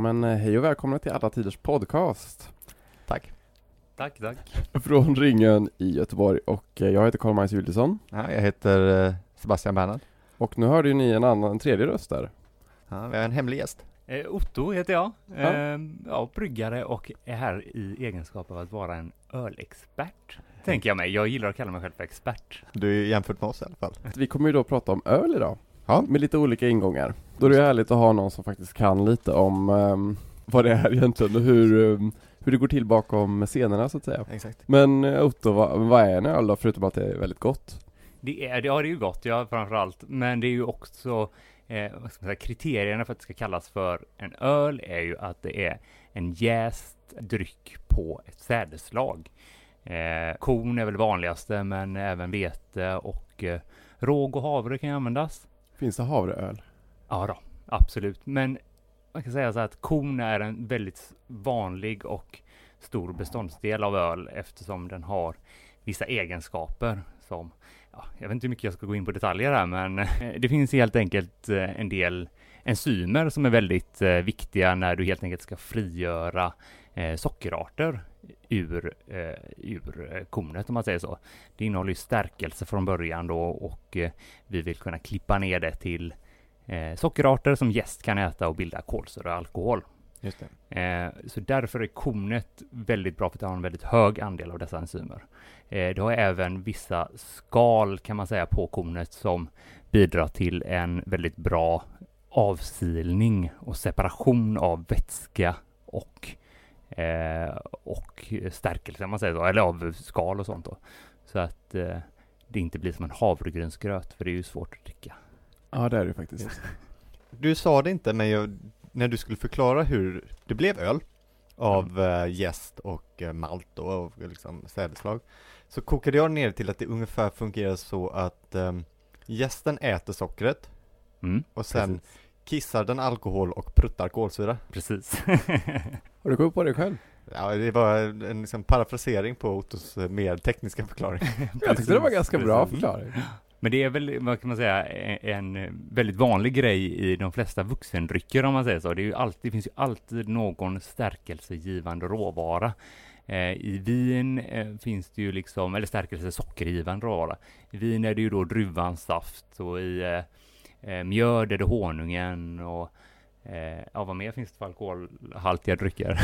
Men eh, hej och välkomna till Alla Tiders Podcast. Tack. Tack, tack. Från Ringön i Göteborg och eh, jag heter Karl-Magnus Juliusson. Ja, jag heter eh, Sebastian Bernhard. Och nu hörde ju ni en annan, en tredje röst där. Ja, vi har en hemlig gäst. Otto heter jag. Ja. Eh, ja, bryggare och är här i egenskap av att vara en ölexpert. Tänker jag mig. Jag gillar att kalla mig själv för expert. Du är ju jämfört med oss i alla fall. Vi kommer ju då prata om öl idag. Ja. Med lite olika ingångar. Då är det härligt att ha någon som faktiskt kan lite om ehm, vad det är egentligen och hur, ehm, hur det går till bakom scenerna så att säga. Exakt. Men eh, Otto, vad, vad är en öl då, förutom att det är väldigt gott? Det är, ja, det är ju gott, ja, framförallt. Men det är ju också, eh, vad ska man säga, kriterierna för att det ska kallas för en öl är ju att det är en jäst dryck på ett sädeslag. Eh, korn är väl vanligaste, men även vete och eh, råg och havre kan ju användas. Finns det havreöl? Ja då, absolut. Men man kan säga så här att korn är en väldigt vanlig och stor beståndsdel av öl eftersom den har vissa egenskaper som, ja, jag vet inte hur mycket jag ska gå in på detaljer här, men eh, det finns helt enkelt eh, en del enzymer som är väldigt eh, viktiga när du helt enkelt ska frigöra sockerarter ur, ur kornet om man säger så. Det innehåller ju stärkelse från början då och vi vill kunna klippa ner det till eh, sockerarter som gäst kan äta och bilda kolsyra och alkohol. Just det. Eh, så därför är kornet väldigt bra för att det har en väldigt hög andel av dessa enzymer. Eh, det har även vissa skal kan man säga på kornet som bidrar till en väldigt bra avsilning och separation av vätska och eh, och stärkelse om man säger så, eller av skal och sånt då. Så att eh, det inte blir som en havregrynsgröt, för det är ju svårt att dricka. Ja, det är det faktiskt. Du sa det inte, men jag, när du skulle förklara hur det blev öl av eh, jäst och eh, malt och, och liksom sädeslag så kokade jag ner till att det ungefär fungerar så att um, jästen äter sockret Mm, och sen precis. kissar den alkohol och pruttar kolsyra. precis. Har du kommit på det själv? Ja, det var en liksom parafrasering på Ottos eh, mer tekniska förklaring. Jag tyckte det var ganska bra förklaring. Men det är väl, vad kan man säga, en väldigt vanlig grej i de flesta vuxendrycker om man säger så. Det, är ju alltid, det finns ju alltid någon stärkelsegivande råvara. Eh, I vin eh, finns det ju liksom, eller stärkelse sockergivande råvara. I vin är det ju då druvans saft och i eh, eh, mjöd är det honungen och eh, ja, vad mer finns det för alkoholhaltiga drycker?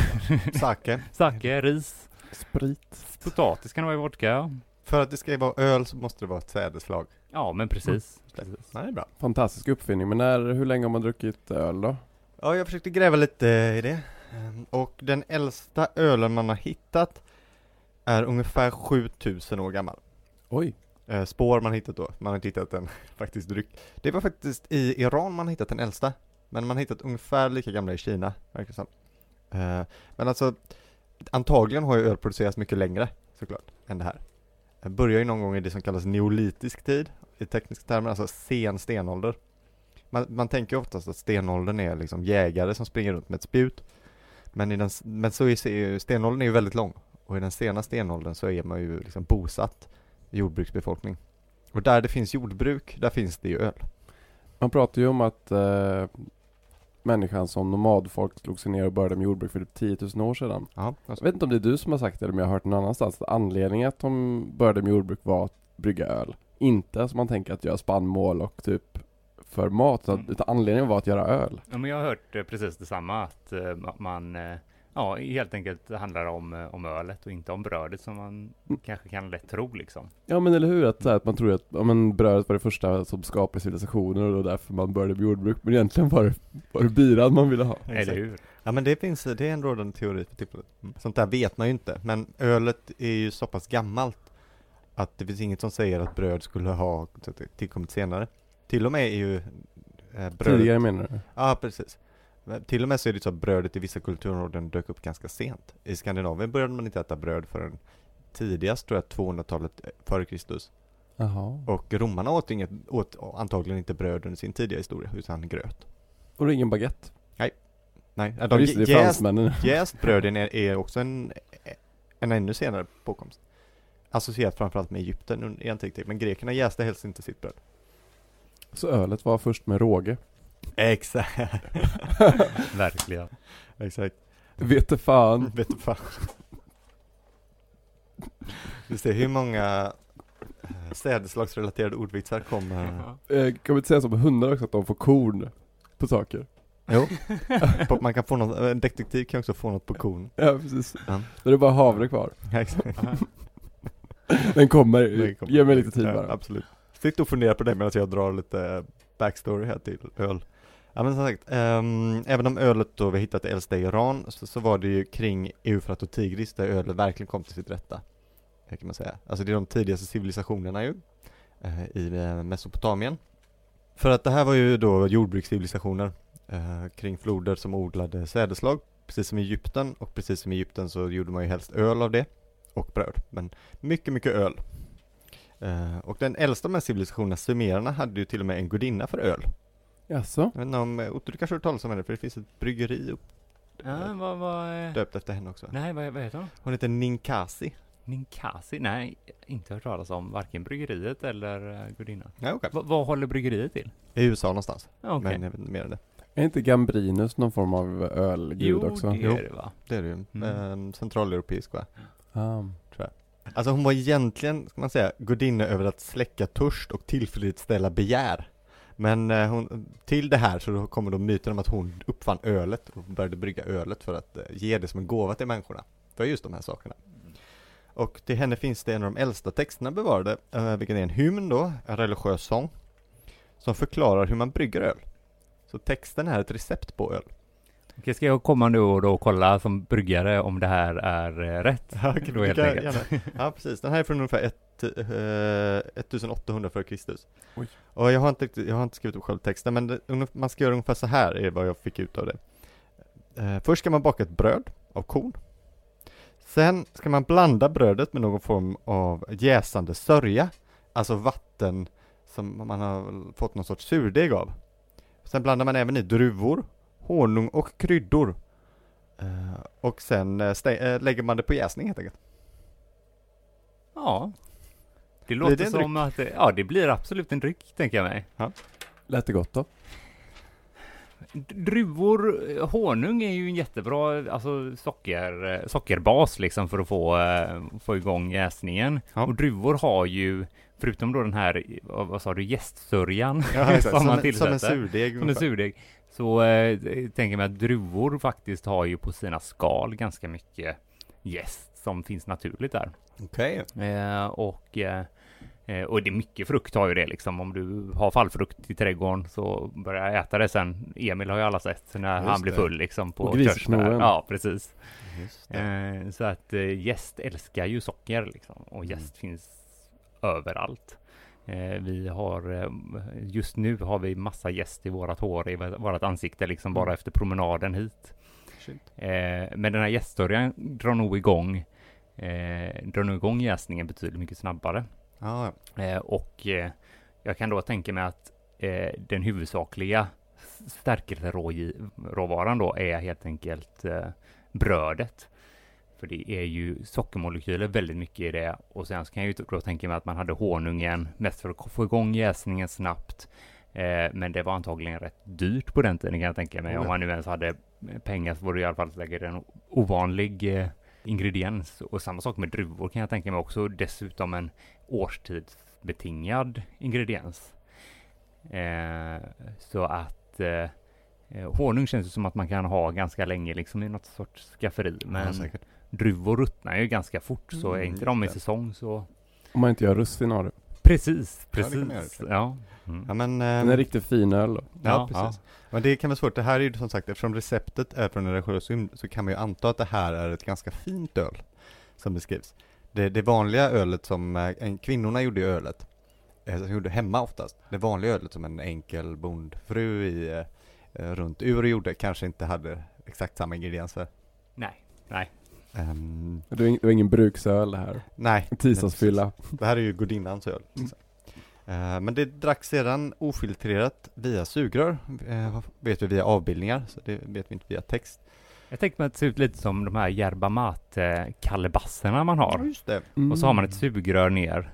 Sake. Sake, ris, Sprit. potatis kan det vara i vodka. För att det ska vara öl så måste det vara ett sädeslag. Ja, men precis. precis. Nej, det är bra. Fantastisk uppfinning, men när, hur länge har man druckit öl då? Ja, jag försökte gräva lite i det. Ehm, Och den äldsta ölen man har hittat är ungefär 7000 år gammal. Oj. Eh, Spår man hittat då, man har inte hittat en faktisk dryck. Det var faktiskt i Iran man har hittat den äldsta. Men man har hittat ungefär lika gamla i Kina, verkar det som. Eh, Men alltså, antagligen har ju öl producerats mycket längre, såklart, än det här. Börjar ju någon gång i det som kallas neolitisk tid, i tekniska termer, alltså sen stenålder. Man, man tänker oftast att stenåldern är liksom jägare som springer runt med ett spjut. Men, i den, men så är stenåldern är ju väldigt lång. Och i den sena stenåldern så är man ju liksom bosatt jordbruksbefolkning. Och där det finns jordbruk, där finns det ju öl. Man pratar ju om att eh, människan som nomadfolk slog sig ner och började med jordbruk för typ 10 000 år sedan. Ja, Jag vet inte om det är du som har sagt det eller om jag har hört någon annanstans att anledningen att de började med jordbruk var att brygga öl. Inte som man tänker att göra spannmål och typ för mat, utan, Mm. utan anledningen var att göra öl. Ja, men jag har hört eh, precis detsamma, att eh, ma- man eh, ja, helt enkelt handlar om, eh, om ölet och inte om brödet som man Mm. kanske kan lätt tro liksom. Ja men eller hur, att, så här, att man tror att ja, men brödet var det första som skapade civilisationer och det var därför man började med jordbruk. Men egentligen var det, var det biran man ville ha. Eller hur? Ja men det finns, det är en rådande teori för tillfället. Mm. Sånt där vet man ju inte, men ölet är ju så pass gammalt att det finns inget som säger att bröd skulle ha tillkommit senare. Till och med är ju eh, brödet... Tidigare menar du? Ja, precis. Till och med så är det så att brödet i vissa kulturområden dök upp ganska sent. I Skandinavien började man inte äta bröd förrän tidigast tror jag 200-talet före Kristus. Jaha. Och romarna åt, inget, åt antagligen inte bröd under sin tidiga historia, utan gröt. Och det är ingen baguette? Nej, Ja, de Visst, det jäst, jäst bröden är, är också en, en ännu senare påkomst. Associerat framförallt med Egypten under antiktid, men grekerna jäste helst inte sitt bröd. Så ölet var först med råge. Exakt, Verkligen. exakt. Vet du fan. Vet du fan. Vi ser hur många eh, sädeslagsrelaterade ordvitsar kommer. Eh, kan vi inte säga som hundar också att de får korn på saker? Jo, man kan få något, en detektiv kan också få något på kon. Ja precis. Ja. Då är det bara havre kvar. Ja, exakt. Den kommer, Det kommer. ge mig lite tid Ja, bara. Absolut. Sitt och fundera på det medan jag drar lite backstory här till öl. Ja men som sagt, um, även om ölet då vi hittat det äldsta i Iran så, så var det ju kring Eufrat och Tigris där ölet verkligen kom till sitt rätta. Det Kan man säga. Alltså det är de tidigaste civilisationerna ju. Eh, I eh, Mesopotamien. För att det här var ju då jordbrukscivilisationer uh, kring floder som odlade sädeslag. Precis som i Egypten och precis som i Egypten så gjorde man ju helst öl av det. Och bröd. Men mycket, mycket öl. Uh, och den äldsta av de här civilisationerna, sumererna, hade ju till och med en gudinna för öl. Jaså? Jag vet inte om, eh, Otto du kanske har hört talas om henne, för det finns ett bryggeri upp, Ja, vad, vad, eh, döpt efter henne också. nej, vad, vad heter hon? Hon heter Ninkasi. Ninkasi? Nej, inte hört talas om varken bryggeriet eller gudinnan. Ja, okej. Va, vad håller bryggeriet till? I USA någonstans, Okej. men jag vet inte mer än det. Är inte Gambrinus någon form av ölgud Jo, också? det Jo. är det va? Det är det ju. Mm. Eh, centraleuropeisk va? Ah. Alltså hon var egentligen, ska man säga, gudinna över att släcka törst och tillfredsställa begär. Men eh, hon, till det här så kommer då myten om att hon uppfann ölet och började brygga ölet för att eh, ge det som en gåva till människorna. För just de här sakerna. Och till henne finns det en av de äldsta texterna bevarade, eh, vilken är en hymn då, en religiös sång. Som förklarar hur man brygger öl. Så texten är ett recept på öl. Okej, ska jag komma nu och då kolla som bryggare om det här är eh, rätt? Ja, okej, Då helt enkelt. gärna- Ja, precis. Den här är från ungefär ett, eh, 1800 före Kristus. Oj. Och jag har inte, jag har inte skrivit upp själv texten, men det, man ska göra ungefär så här, är vad jag fick ut av det. Eh, först ska man baka ett bröd av korn. Sen ska man blanda brödet med någon form av jäsande sörja, alltså vatten som man har fått någon sorts surdeg av. Sen blandar man även i druvor, honung och kryddor. Eh, och sen eh, eh, lägger man det på jäsning helt enkelt. Ja. Det låter det som att det, ja, det blir absolut en dryck, tänker jag mig. Lät det gott då? Druvor, honung är ju en jättebra alltså socker, sockerbas liksom för att få, få igång jäsningen. Ja. Och druvor har ju, förutom då den här, vad, sa du, jästsörjan Ja, som som, man en, som en tillsätter. surdeg. Som en surdeg. Så eh, tänker mig att druvor faktiskt har ju på sina skal ganska mycket jäst som finns naturligt där. Okej. Eh, och, eh, eh, och det är mycket frukt har ju det liksom. Om du har fallfrukt i trädgården så börjar jag äta det sen. Emil har ju alla sett när Just han blir full liksom på körsbär. Ja, precis. Eh, så att eh, jäst älskar ju socker liksom. Och Mm. jäst finns överallt. Eh, vi har, eh, just nu har vi massa jäst i vårat hår, i vårat ansikte liksom bara Mm. efter promenaden hit. Shit. Eh, men den här jästsörjan drar nog igång, drar nog igång jäsningen betydligt mycket snabbare. Eh, och jag kan då tänka mig att den huvudsakliga stärkelseråvaran då är helt enkelt brödet. För det är ju sockermolekyler väldigt mycket i det. Och sen så kan jag ju då tänka mig att man hade honungen mest för att få igång jäsningen snabbt. Eh, men det var antagligen rätt dyrt på den tiden kan jag tänka mig. Ja. Om man nu ens hade pengar så var det i alla fall säkert en ovanlig eh, ingrediens. Och samma sak med druvor kan jag tänka mig också. Dessutom en årstidsbetingad ingrediens. Eh, så att eh, eh, honung känns det som att man kan ha ganska länge liksom i något sorts skafferi. ja Men säkert. Druvor ruttnar ju ganska fort så är Mm, inte de i säsong så Om man inte gör russin av det. Precis, Ja, precis. göra. Ja. Mm. Ja men, eh, En riktigt fin öl då. ja, Ja, precis. Men det kan vara svårt, det här är ju som sagt, eftersom receptet är från en religiös hymn så kan man ju anta att det här är ett ganska fint öl som beskrivs. Det, det vanliga ölet som eh, en, kvinnorna gjorde i ölet, eh, som gjorde hemma oftast, det vanliga ölet som en enkel bondfru i eh, runt ur gjorde kanske inte hade exakt samma ingredienser. Nej, nej. Ehm, Det var ing- det var ingen bruksöl det här. nej, tisdagsfylla. det här är ju gudinnans öl. liksom. Eh, men det dracks sedan ofiltrerat via sugrör, eh, vet vi via avbildningar, så det vet vi inte via text. Jag tänkte mig att det ser ut lite som de här yerba mate kalebasserna man Ja, har. just det. Och så har man ett Mm. sugrör ner.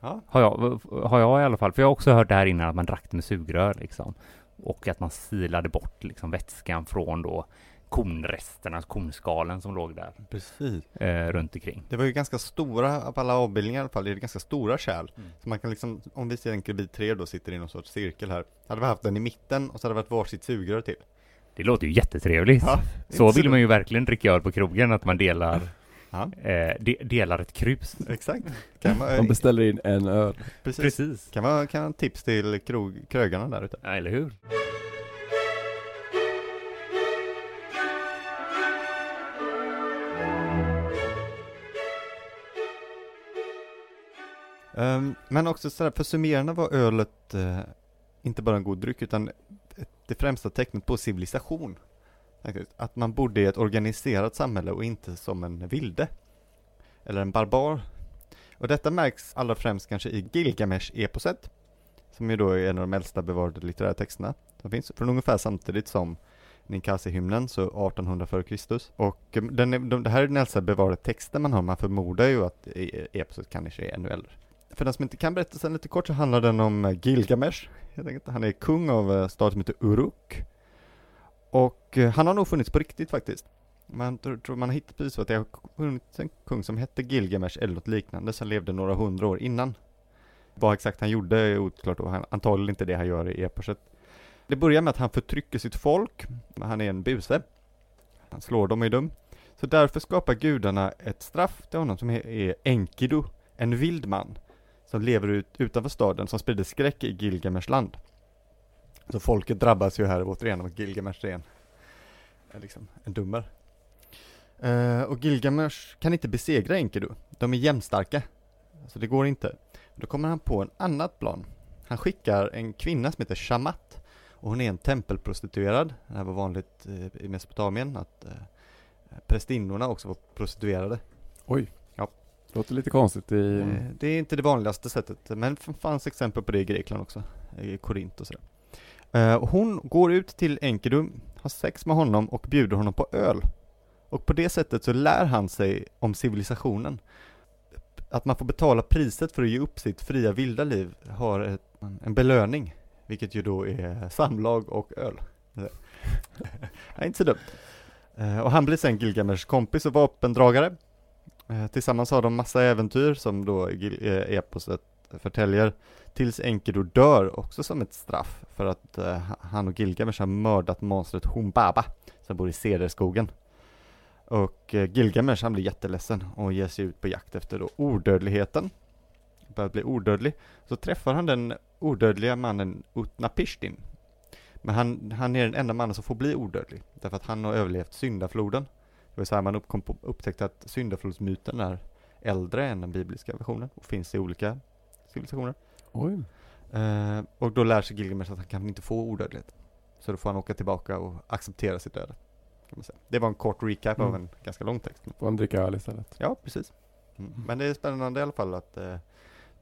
Ja. Har jag, har jag i alla fall. För jag har också hört det här innan att man drack det med sugrör liksom. och att man silade bort liksom vätskan från då kornresterna, kornskalen som låg där Precis. eh, runt omkring. Det var ju ganska stora, på alla avbildningar i alla fall, det är ganska stora kärl. Mm. Så man kan liksom, om vi tänker vi tre då sitter i någon sorts cirkel här, hade vi haft den i mitten och så hade det varit varsitt sugrör till. Det låter ju jättetrevligt. Ja, så vill man ju verkligen dricka öl på krogen, att man delar, Ja, eh, de, delar ett krus. exakt. Kan man, Man beställer in en öl. precis. Precis. Kan vara kan tips till krog, krögarna där ute. Ja, eller hur? Um, men också sådär, för sumererna var ölet uh, inte bara en god dryck utan det främsta tecknet på civilisation. Faktiskt. Att man bodde i ett organiserat samhälle och inte som en vilde. Eller en barbar. Och detta märks allra främst kanske i Gilgamesh-eposet. Som ju då är en av de äldsta bevarade litterära texterna som finns. Från ungefär samtidigt som Ninkasi-hymnen, så 1800 f.Kr. Och ehm, den de, det här är den äldsta bevarade texten man har. Man förmodar ju att e-, eposet kanske är ännu äldre. För den som inte kan berättelsen lite kort så handlar den om eh, Gilgamesh. Helt enkelt. Han är kung av eh, en stad som heter Uruk. Och eh, han har nog funnits på riktigt faktiskt. Man tror, tror man har hittat bevis för att det har funnits en kung som hette Gilgamesh eller något liknande som levde några hundra år innan. Vad exakt han gjorde är oklart och han, antagligen inte det han gör i eposet. Det börjar med att han förtrycker sitt folk. Han är en buse. Han slår dem i dum. Så därför skapar gudarna ett straff till honom som är Enkidu, en vild man som lever ut, utanför staden som sprider skräck i Gilgamesh land. Så folket drabbas ju här återigen av att Gilgamesh är en, liksom en dummer. Uh, och Gilgamesh kan inte besegra Enkidu. De är jämnstarka. Så det går inte. Då kommer han på en annat plan. Han skickar en kvinna som heter Shamat. Och hon är en tempelprostituerad. Det här var vanligt eh, i Mesopotamien att eh, prästinnorna också var prostituerade. Oj. Låter lite konstigt i... Eh, det är inte det vanligaste sättet, men det fanns exempel på det i Grekland också, i Korint och sådär. Eh, hon går ut till Enkidu, har sex med honom och bjuder honom på öl. Och på det sättet så lär han sig om civilisationen. Att man får betala priset för att ge upp sitt fria vilda liv har ett, en belöning, vilket ju då är samlag och öl. ja, inte så dumt. Eh, och han blir sen Gilgameshs kompis och vapendragare. Eh, tillsammans har de massa äventyr som då eh, eposet förtäljer tills Enkidu dör också som ett straff för att eh, han och Gilgamesh har mördat monstret Humbaba som bor i cederskogen. Och Gilgamesh han blir jätteledsen och ger sig ut på jakt efter då odödligheten. Börjar bli odödlig. Så träffar han den odödliga mannen Utnapishtim. Men han, han är den enda mannen som får bli odödlig därför att han har överlevt syndafloden. Det var så här man på, upptäckte att syndaflodsmyten är äldre än den bibliska versionen och finns i olika civilisationer. Oj. Eh, och då lär sig Gilgamesh att han kan inte få odödlighet. Så då får han åka tillbaka och acceptera sitt öde. Det var en kort recap av Mm. en ganska lång text. Får han dricka öl istället? Ja, precis. Mm. Men det är spännande i alla fall att, eh,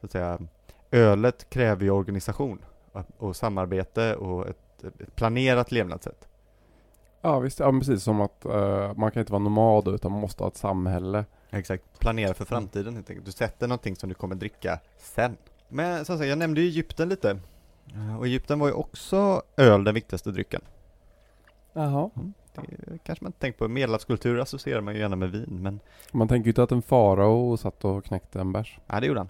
så att säga, ölet kräver ju organisation och, och samarbete och ett, ett planerat levnadssätt. Ja visst, ja precis som att eh, man kan inte vara nomad utan man måste ha ett samhälle. Exakt. Planera för framtiden helt enkelt. Du sätter någonting som du kommer dricka sen. Men som sagt, jag nämnde ju Egypten lite. Eh, Och Egypten var ju också öl den viktigaste drycken. Jaha. Det kanske man inte tänkt på. Medelhavskultur associerar man ju gärna med vin, men Man tänker ju inte att en farao satt och knäckte en bärs. ja, det gjorde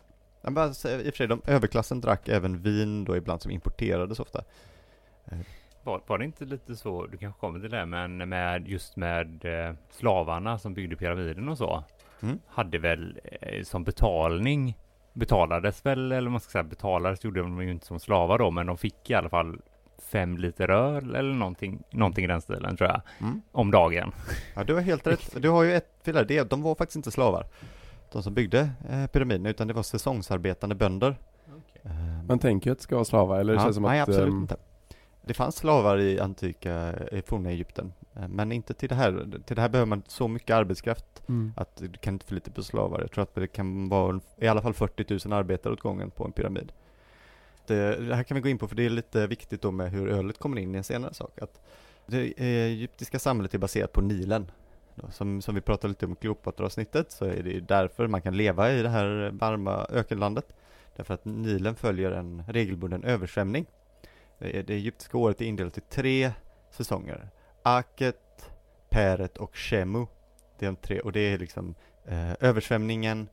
han. Bara, I och för sig, de, överklassen drack även vin då ibland som importerades ofta. Var, var det inte lite så, du kanske kommer till det, men med just med eh, slavarna som byggde pyramiden och så, Mm. hade väl eh, som betalning, betalades väl, eller man ska säga, betalades gjorde de ju inte som slavar då, men de fick i alla fall fem liter öl eller någonting, någonting i den stilen tror jag, Mm. om dagen. Ja, du har helt rätt. Du har ju ett fel där. Det, de var faktiskt inte slavar. De som byggde eh, pyramiden, utan det var säsongsarbetande bönder. Eh, Man tänker ju att det ska vara slavar, eller det ja, känns som nej, att... absolut ehm, inte. Det fanns slavar i antika, i forna Egypten, eh, men inte till det här. Till det här behöver man så mycket arbetskraft mm. att du kan inte förlita på slavar. Jag tror att det kan vara i alla fall 40 000 arbetare åt gången på en pyramid. Det, det här kan vi gå in på för det är lite viktigt då med hur ölet kommer in i en senare sak. Att det egyptiska samhället är baserat på Nilen. Som, som vi pratade lite om i Kleopatra-avsnittet så är det ju därför man kan leva i det här varma ökenlandet. Därför att Nilen följer en regelbunden översvämning. Det, det egyptiska året är indelat i tre säsonger. Aket, Peret och Shemu. Det är de tre, och det är liksom eh, översvämningen,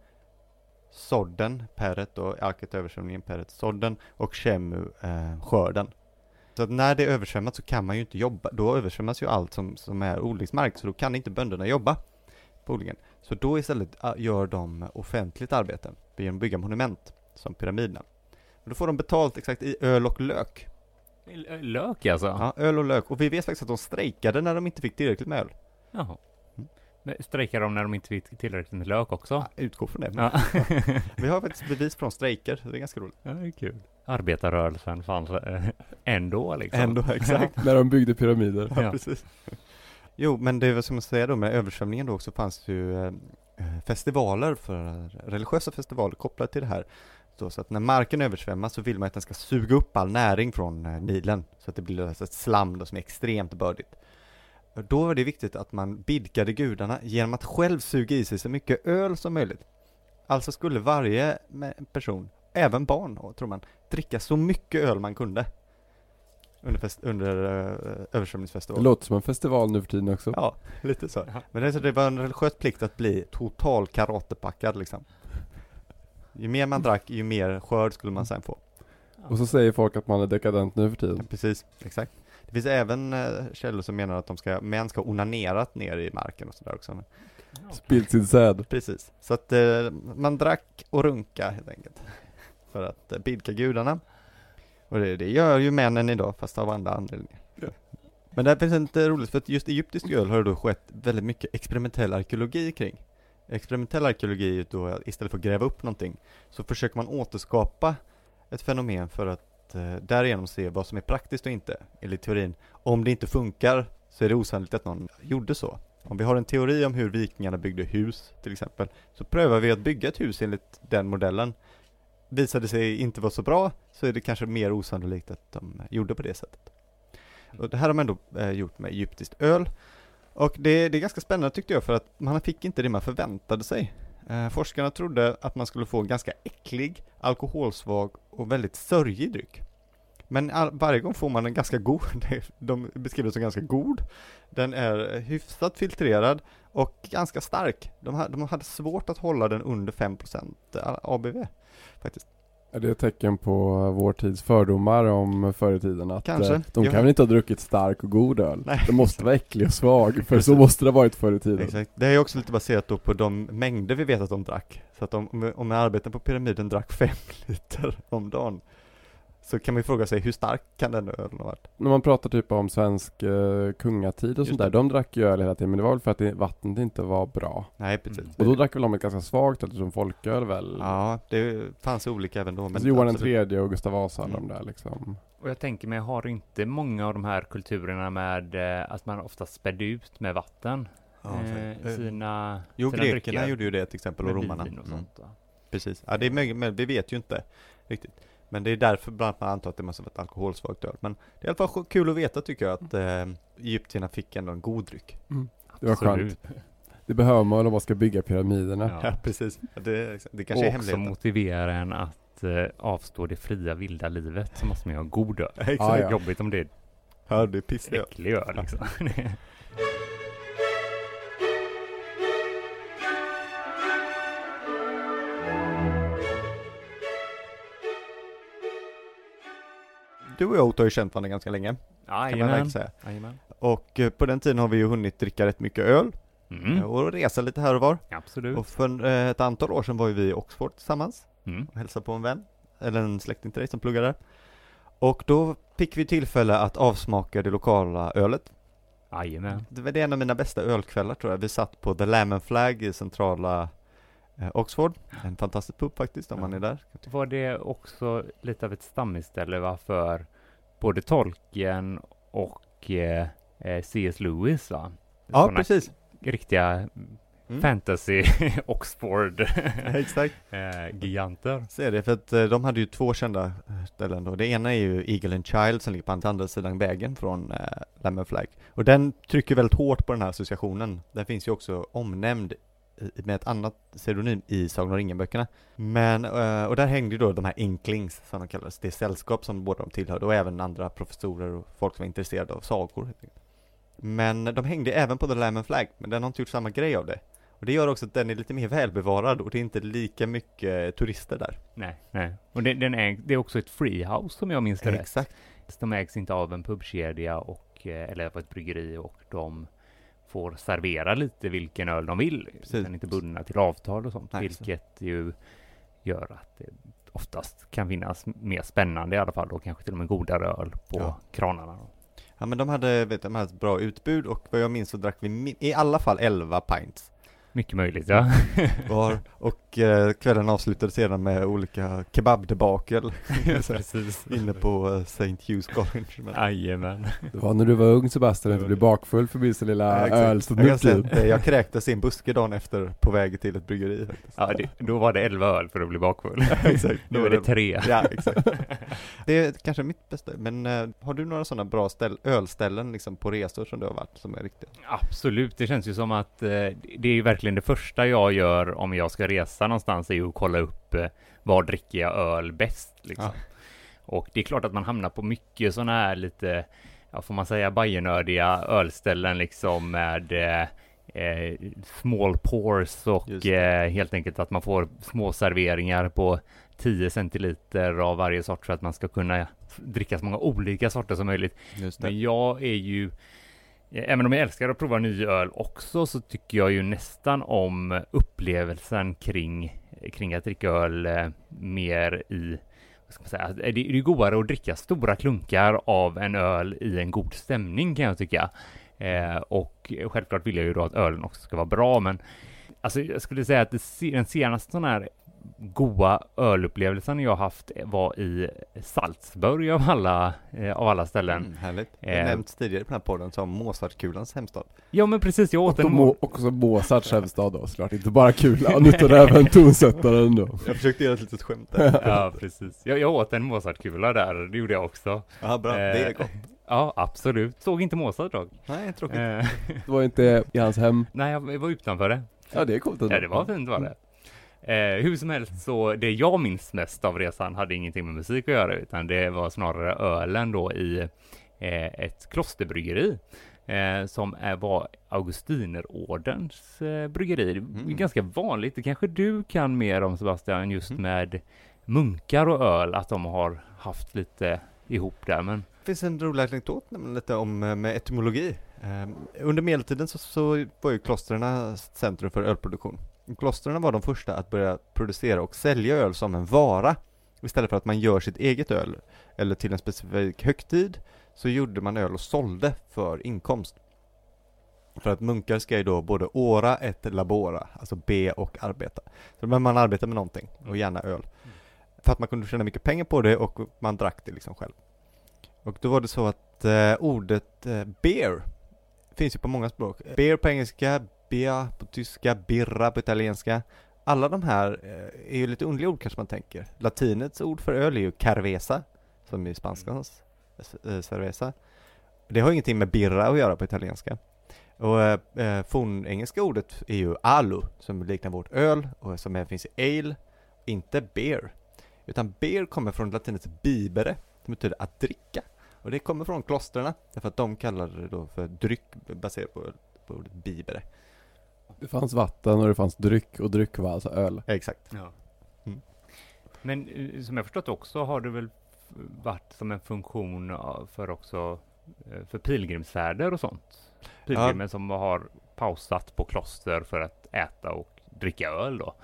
sådden, Peret och Aket översvämningen, Peret sådden och Shemu eh, skörden. Så att när det är översvämmat så kan man ju inte jobba, då översvämmas ju allt som, som är odlingsmark, så då kan inte bönderna jobba på odlingen. Så då istället ah, gör de offentligt arbete genom att bygga monument, som pyramiderna. Och då får de betalt exakt i öl och lök. Lök alltså? Ja, öl och lök. Och vi vet faktiskt att de strejkade när de inte fick tillräckligt med öl. Jaha. Mm. Men strejkar de när de inte fick tillräckligt med lök också? Ja, utgår från det. Ja. Vi har faktiskt bevis från strejker, så det är ganska roligt. ja, det är kul. Arbetarrörelsen fanns eh, ändå liksom. Ändå, exakt. När de byggde pyramider. Ja, Ja. precis. Jo, men det var som jag säger då med översvämningen då också fanns ju eh, festivaler för religiösa festivaler kopplade till det här. Så, så att när marken översvämmas så vill man att den ska suga upp all näring från eh, Nilen så att det blir alltså ett slam då som är extremt bördigt. Och Då var det viktigt att man bidkade gudarna genom att själv suga i sig så mycket öl som möjligt. Alltså skulle varje person, även barn då, tror man, dricka så mycket öl man kunde. Under, fest, under uh, Det översvämningsfestivalen. låter som en festival nu för tiden också. Ja, lite så. Ja. Men det, så det var en religiös plikt att bli total karatepackad liksom. Ju mer man drack, ju mer skörd skulle man sen få. Och så säger folk att man är dekadent nu för tiden. Precis, exakt. Det finns även eh, källor som menar att de ska, män ska ha onanerat ner i marken och sådär också. Spilt sin säd. precis. Så att eh, man drack och runka helt enkelt. För att eh, bidka gudarna. Och det, det gör ju männen idag, fast av andra anledningar. Ja. Men det här finns inte roligt, för att just egyptisk öl har det då skett väldigt mycket experimentell arkeologi kring. Experimentell arkeologi är då istället för att gräva upp någonting, så försöker man återskapa ett fenomen för att eh, därigenom se vad som är praktiskt och inte, enligt teorin. Om det inte funkar så är det osannolikt att någon gjorde så. Om vi har en teori om hur vikingarna byggde hus, till exempel, så prövar vi att bygga ett hus enligt den modellen. Visar det sig inte vara så bra, så är det kanske mer osannolikt att de gjorde på det sättet. Och det här har man ändå eh, gjort med egyptiskt öl. Och det, det är ganska spännande tyckte jag, för att man fick inte det man förväntade sig. Eh, forskarna trodde att man skulle få en ganska äcklig, alkoholsvag och väldigt sörjig dryck. Men all, varje gång får man en ganska god, de beskriver det som ganska god. Den är hyfsat filtrerad och ganska stark. De, de hade svårt att hålla den under 5% eh, ABV, faktiskt. Är det ett tecken på vår tids fördomar om förr i tiden? Att Kanske. eh, de kan väl inte ha druckit stark och god öl? Nej. Det måste vara äcklig och svag, för så måste det ha varit förr i tiden. Exakt. Det är också lite baserat då på de mängder vi vet att de drack. Så att om, om, arbetaren på pyramiden drack 5 liter om dagen, så kan man ju fråga sig hur stark kan den ölen ha varit? När man pratar typ om svensk eh, kungatid och Just sånt det. där, de drack ju öl hela tiden, men det var väl för att det, vattnet inte var bra. Nej, precis. Mm. Och då drack väl de ett ganska svagt öl, som folköl väl? Ja, det fanns olika även då. Men alltså Johan tredje och Gustav Vasa, Mm. de där liksom. Och jag tänker mig, har inte många av de här kulturerna med eh, att man ofta spädde ut med vatten Ja, eh, sina Jo, sina grekerna drycker gjorde ju det till exempel, och romarna. och Mm. sånt, va? Precis. Ja, det är möjligt, men vi vet ju inte riktigt. Men det är därför bland annat man antar att det måste vara ett alkoholsvagt öl. Men det är i alla fall kul att veta tycker jag att eh, egyptierna fick ändå en god dryck. Det var Absolut. skönt. Det behöver man om man ska bygga pyramiderna. Ja. Ja, precis. Det, det Och kanske är också hemligheten. motiverar en att eh, avstå det fria vilda livet så måste man ju ha god öl. Exakt. Ja, ja. Jobbigt om det är Ja, det är pissig öl. äcklig öl liksom. Du och jag Otto har ju känt varandra ganska länge, kan man Jajamän. Och eh, på den tiden har vi ju hunnit dricka rätt mycket öl Mm. eh, och resa lite här och var. Absolut. Och för eh, ett antal år sedan var ju vi i Oxford tillsammans Mm. och hälsade på en vän, eller en släkting till dig som pluggar där. Och då fick vi tillfälle att avsmaka det lokala ölet. Jajamän. Det var en av mina bästa ölkvällar tror jag. Vi satt på The and Flag i centrala Oxford. En fantastisk pub faktiskt om Ja. man är där. Var det också lite av ett stammisställe va, för både Tolkien och eh, eh, C.S. Lewis va? Ja, Såna precis. Riktiga Mm. fantasy Oxford Exakt. eh, giganter. Så är det, för att eh, de hade ju två kända eh, ställen då. Det ena är ju Eagle and Child som ligger på andra sidan vägen från eh, Lamb Flag. Och den trycker väldigt hårt på den här associationen. Den finns ju också omnämnd med ett annat pseudonym i Sagan om ringen-böckerna. Men, eh, och där hängde ju då de här Inklings, som de kallades, det sällskap som båda de tillhörde, och även andra professorer och folk som var intresserade av sagor. Men de hängde även på The Lamb and Flag, men den har inte gjort samma grej av det. Och det gör också att den är lite mer välbevarad och det är inte lika mycket turister där. Nej, nej. Och det, den är, det är också ett freehouse som jag minns det rätt. Exakt. De ägs inte av en pubkedja och, eh, eller av ett bryggeri och de får servera lite vilken öl de vill. Precis. Är inte bundna till avtal och sånt, Nej, vilket ju gör att det oftast kan finnas mer spännande i alla fall och kanske till och med godare öl på Ja. kranarna. Ja men de hade, vet de hade ett bra utbud och vad jag minns så drack vi i alla fall 11 pints Mycket möjligt, ja. var och eh, kvällen avslutades sedan med olika kebabdebakel Precis. inne på eh, St. Hughes College. Men, Jajamän. Det var när du var ung Sebastian och inte blev bakfull förbi sin lilla Ja, exakt. öl som jag, typ. att, eh, jag kräktes i en buske dagen efter på väg till ett bryggeri faktiskt. Ja, det, då var det 11 öl för att bli bakfull. exakt. Nu Då är det tre. Ja, exakt. Det är kanske mitt bästa, men eh, har du några sådana bra ställ, ölställen liksom på resor som du har varit som är riktiga? Absolut, det känns ju som att eh, det är ju verkligen det första jag gör om jag ska resa någonstans är ju att kolla upp eh, var dricker jag öl bäst liksom. Ja. Och det är klart att man hamnar på mycket sådana här lite, ja får man säga bajernördiga ölställen liksom med eh, eh, small pours och eh, helt enkelt att man får små serveringar på 10 centiliter av varje sort för att man ska kunna dricka så många olika sorter som möjligt. Men jag är ju, Eh, även om jag älskar att prova ny öl också, så tycker jag ju nästan om upplevelsen kring, kring att dricka öl eh, mer i, vad ska man säga, det är ju godare att dricka stora klunkar av en öl i en god stämning kan jag tycka. Eh, och självklart vill jag ju då att ölen också ska vara bra, men alltså jag skulle säga att det, den senaste sån här goa ölupplevelsen jag haft var i Salzburg av alla, eh, av alla ställen. Mm, härligt. Det Eh. nämnts tidigare på den här podden som Mozartkulans hemstad. Ja men precis, jag Och åt en de må- också Mozarts hemstad då såklart, inte bara kulan utan även tonsättaren då. Jag försökte göra ett litet skämt där. Ja precis, jag, jag åt en Mozartkula där, det gjorde jag också. Ja, bra. Det är Eh, gott. Ja, absolut. Såg inte Mozart dock. Nej, tråkigt. Eh, Det var inte i hans hem. nej, jag var utanför det. Ja det är coolt ändå. Ja, det var fint var det. Eh, hur som helst så, det jag minns mest av resan hade ingenting med musik att göra, utan det var snarare ölen då i eh, ett klosterbryggeri. Eh, som är, var Augustinerordens eh, bryggeri. Det är Mm. ganska vanligt, det kanske du kan mer om Sebastian, just Mm. med munkar och öl, att de har haft lite ihop där, men Det finns en rolig anekdot lite om eh, med etymologi. Eh, Under medeltiden så, så var ju klostren centrum för ölproduktion. Klostren var de första att börja producera och sälja öl som en vara. Istället för att man gör sitt eget öl eller till en specifik högtid så gjorde man öl och sålde för inkomst. För att munkar ska ju då både åra ett labora, alltså be och arbeta. Så behöver man arbeta med någonting och gärna öl. För att man kunde tjäna mycket pengar på det och man drack det liksom själv. Och då var det så att eh, ordet eh, beer finns ju på många språk. Beer på engelska, bea på tyska, birra på italienska. Alla de här eh, är ju lite underliga ord kanske man tänker. Latinets ord för öl är ju cerveza, som i spanskans eh, cerveza. Det har ingenting med birra att göra på italienska. Och eh, eh, fornengelska ordet är ju alu, som liknar vårt öl och som även finns i ale, inte beer. Utan beer kommer från latinets bibere, som betyder att dricka. Och det kommer från klostren, därför att de kallade det då för dryck baserat på, på ordet bibere. Det fanns vatten och det fanns dryck och dryck var alltså öl. Exakt. Ja. Mm. Men eh, som jag förstått också har det väl varit som en funktion för också eh, för pilgrimsfärder och sånt. Pilgrimer som har pausat på kloster för att äta och dricka öl då.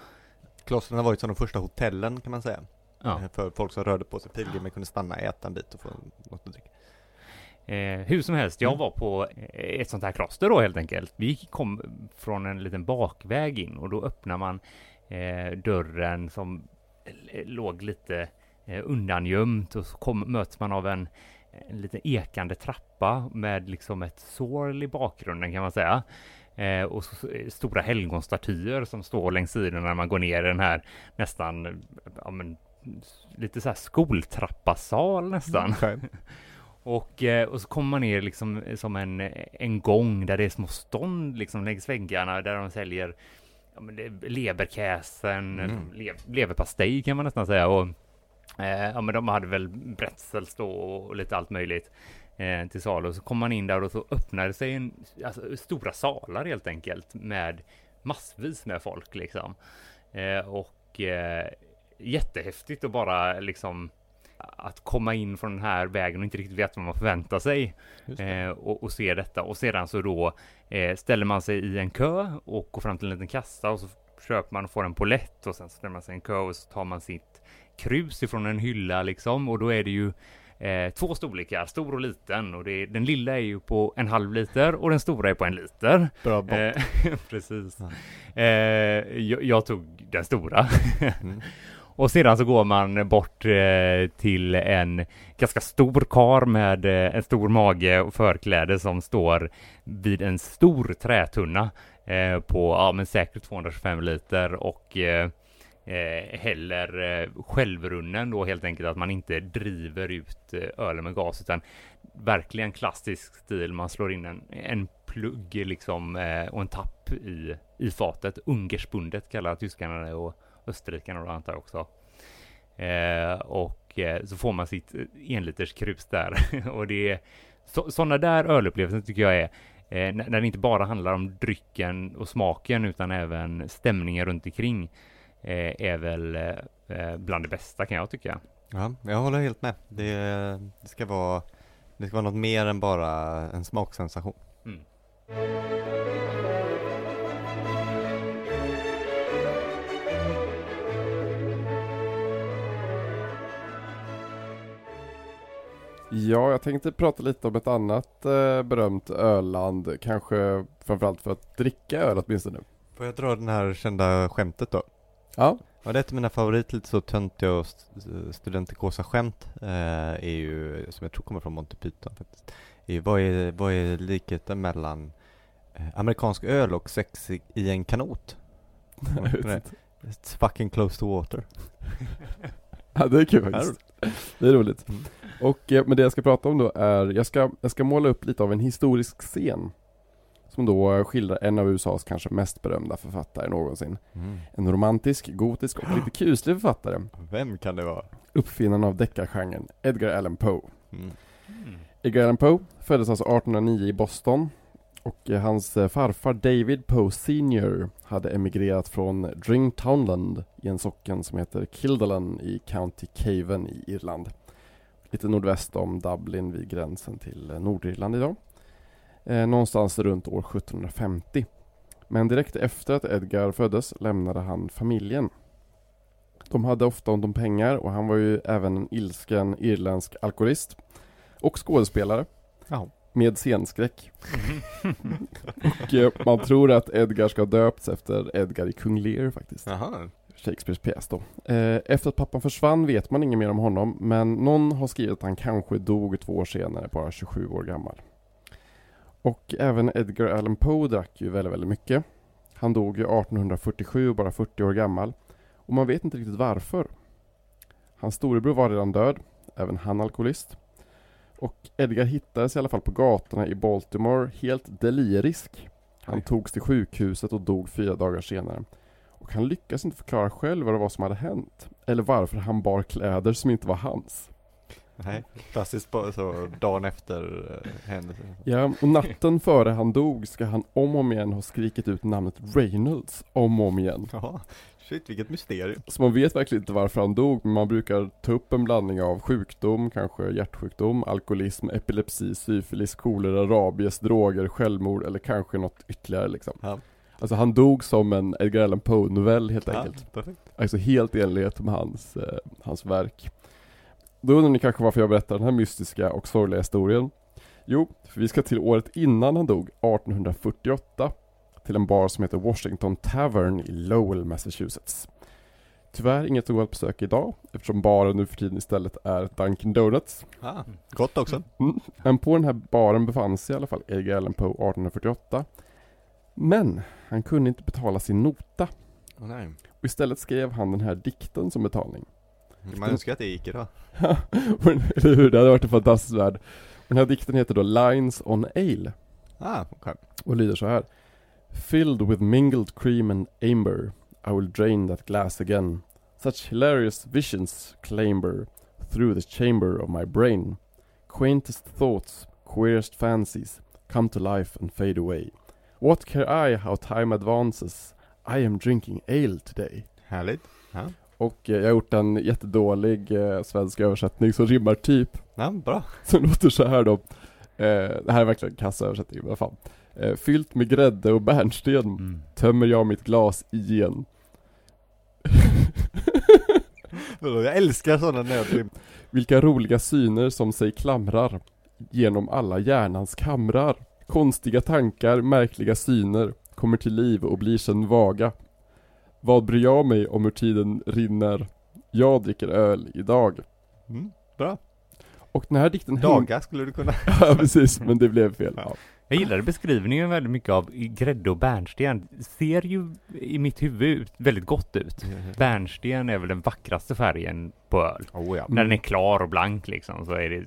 Klostren har varit som de första hotellen kan man säga. Ja. Eh, För folk som rörde på sig. Pilgrimer kunde stanna, äta en bit och få något att dricka. Eh, hur som helst, jag Mm. var på eh, ett sånt här kloster då helt enkelt. Vi kom från en liten bakväg in och då öppnar man eh, dörren som eh, låg lite eh, undangömt och så kom, möts man av en, en liten ekande trappa med liksom ett sorl i bakgrunden kan man säga. Eh, och så, så, stora helgonstatyer som står längs sidorna när man går ner i den här nästan, eh, ja men, lite så här skoltrappasal nästan. Och, eh, och så kommer man ner liksom som en, en gång där det är små stånd liksom längs väggarna där de säljer ja, men det, leberkäsen, Mm. lev, leverpastej kan man nästan säga. Och, eh, ja, men de hade väl pretzels då och lite allt möjligt eh, till salu. Så kom man in där och så öppnade sig en, alltså, stora salar helt enkelt med massvis med folk liksom. Eh, och eh, jättehäftigt att bara liksom att komma in från den här vägen och inte riktigt veta vad man förväntar sig eh, och, och se detta och sedan så då eh, ställer man sig i en kö och går fram till en liten kassa och så köper man och får en polett och sen ställer man sig i en kö och så tar man sitt krus ifrån en hylla liksom och då är det ju eh, två storlekar, stor och liten och det den lilla är ju på en halv liter och den stora är på en liter. Bra bort. Eh, precis. Ja. Eh, jag, jag tog den stora. Mm. Och sedan så går man bort eh, till en ganska stor kar med eh, en stor mage och förkläde som står vid en stor trätunna eh, på, ja men säkert 225 liter och eh, eh, häller eh, självrunnen då helt enkelt att man inte driver ut eh, ölen med gas utan verkligen klassisk stil. Man slår in en, en plugg liksom eh, och en tapp i, i fatet. Ungerspundet kallar tyskarna det och österrikarna då antar jag också. Eh, och eh, så får man sitt enliters krus där och det är så, sådana där ölupplevelser tycker jag är eh, när, när det inte bara handlar om drycken och smaken utan även stämningen runt omkring eh, är väl eh, eh, bland det bästa kan jag tycka. Ja, jag håller helt med. Det, det ska vara det ska vara något mer än bara en smaksensation. Mm. Ja, jag tänkte prata lite om ett annat eh, berömt ölland, kanske framförallt för att dricka öl åtminstone. Får jag dra den här kända skämtet då? Ja, Ja, det är ett av mina favoriter, lite så töntiga och st- studentikosa skämt eh, är ju, som jag tror kommer från Monty Python faktiskt. Är, vad, är, vad är likheten mellan eh, amerikansk öl och sex i, i en kanot? It's fucking close to water. ja det är kul faktiskt. Det är roligt. Mm. Och, eh, men det jag ska prata om då är, jag ska, jag ska måla upp lite av en historisk scen. Som då skildrar en av USAs kanske mest berömda författare någonsin. Mm. En romantisk, gotisk och lite kuslig författare. Vem kan det vara? Uppfinnaren av deckargenren, Edgar Allan Poe. Mm. Mm. Edgar Allan Poe föddes alltså 1809 i Boston och eh, hans eh, farfar David Poe Senior hade emigrerat från Dringtownland i en socken som heter Kildalan i County Cavan i Irland. Lite nordväst om Dublin vid gränsen till eh, Nordirland idag. Eh, någonstans runt år 1750. Men direkt efter att Edgar föddes lämnade han familjen. De hade ofta ont om pengar och han var ju även en ilsken irländsk alkoholist. Och skådespelare. Ja. Med scenskräck. Och eh, man tror att Edgar ska ha döpts efter Edgar i Kung Lear faktiskt. Jaha. Shakespeares pjäs då. Eh, efter att pappan försvann vet man inget mer om honom, men någon har skrivit att han kanske dog två år senare, bara 27 år gammal. Och även Edgar Allan Poe drack ju väldigt, väldigt mycket. Han dog ju 1847, bara 40 år gammal. Och man vet inte riktigt varför. Hans storebror var redan död, även han alkoholist. Och Edgar hittades i alla fall på gatorna i Baltimore helt delirisk. Han Oj. togs till sjukhuset och dog fyra dagar senare. Och han lyckas inte förklara själv vad det var som hade hänt. Eller varför han bar kläder som inte var hans. Nej, klassiskt så dagen efter eh, händelsen. Ja, och natten före han dog ska han om och om igen ha skrikit ut namnet Reynolds om och om igen. Ja, shit vilket mysterium. Så man vet verkligen inte varför han dog, men man brukar ta upp en blandning av sjukdom, kanske hjärtsjukdom, alkoholism, epilepsi, syfilis, kolera, rabies, droger, självmord eller kanske något ytterligare liksom. Ja. Alltså han dog som en Edgar Allan Poe-novell helt enkelt. Ja, perfekt. Alltså helt i enlighet med hans, eh, hans verk. Då undrar ni kanske varför jag berättar den här mystiska och sorgliga historien. Jo, för vi ska till året innan han dog, 1848, till en bar som heter Washington Tavern i Lowell, Massachusetts. Tyvärr inget att besöka idag, eftersom baren nu för tiden istället är Dunkin Donuts. Ah, gott också. Mm. Men på den här baren befann sig i alla fall Edgar Allan Poe 1848. Men han kunde inte betala sin nota. Nej. Och istället skrev han den här dikten som betalning. Man önskar att det gick idag. Eller hur? Det hade varit en fantastisk värld. Den här dikten heter då Lines on Ale Ah, okej. och lyder så här. Filled with mingled cream and amber, I will drain that glass again. Such hilarious visions clamber through the chamber of my brain. Quaintest thoughts, queerest fancies come to life and fade away. What care I how time advances? I am drinking ale today. Härligt. Ja. Och eh, jag har gjort en jättedålig eh, svensk översättning som rimmar typ ja, bra. Som låter så här då. Eh, det här är verkligen en kassöversättning, men fan. Eh, fyllt med grädde och bärnsten Mm. tömmer jag mitt glas igen. Jag älskar sådana nödrim. Vilka roliga syner som sig klamrar genom alla hjärnans kamrar. Konstiga tankar, märkliga syner kommer till liv och blir sen vaga. Vad bryr jag mig om hur tiden rinner? Jag dricker öl idag. Mm, bra. Och den här dikten Daga skulle du kunna. Ja precis, men det blev fel. Ja. Jag gillade beskrivningen väldigt mycket av grädde och bärnsten. Ser ju i mitt huvud ut- väldigt gott ut. Bärnsten är väl den vackraste färgen på öl. Oh ja. När den är klar och blank liksom så är det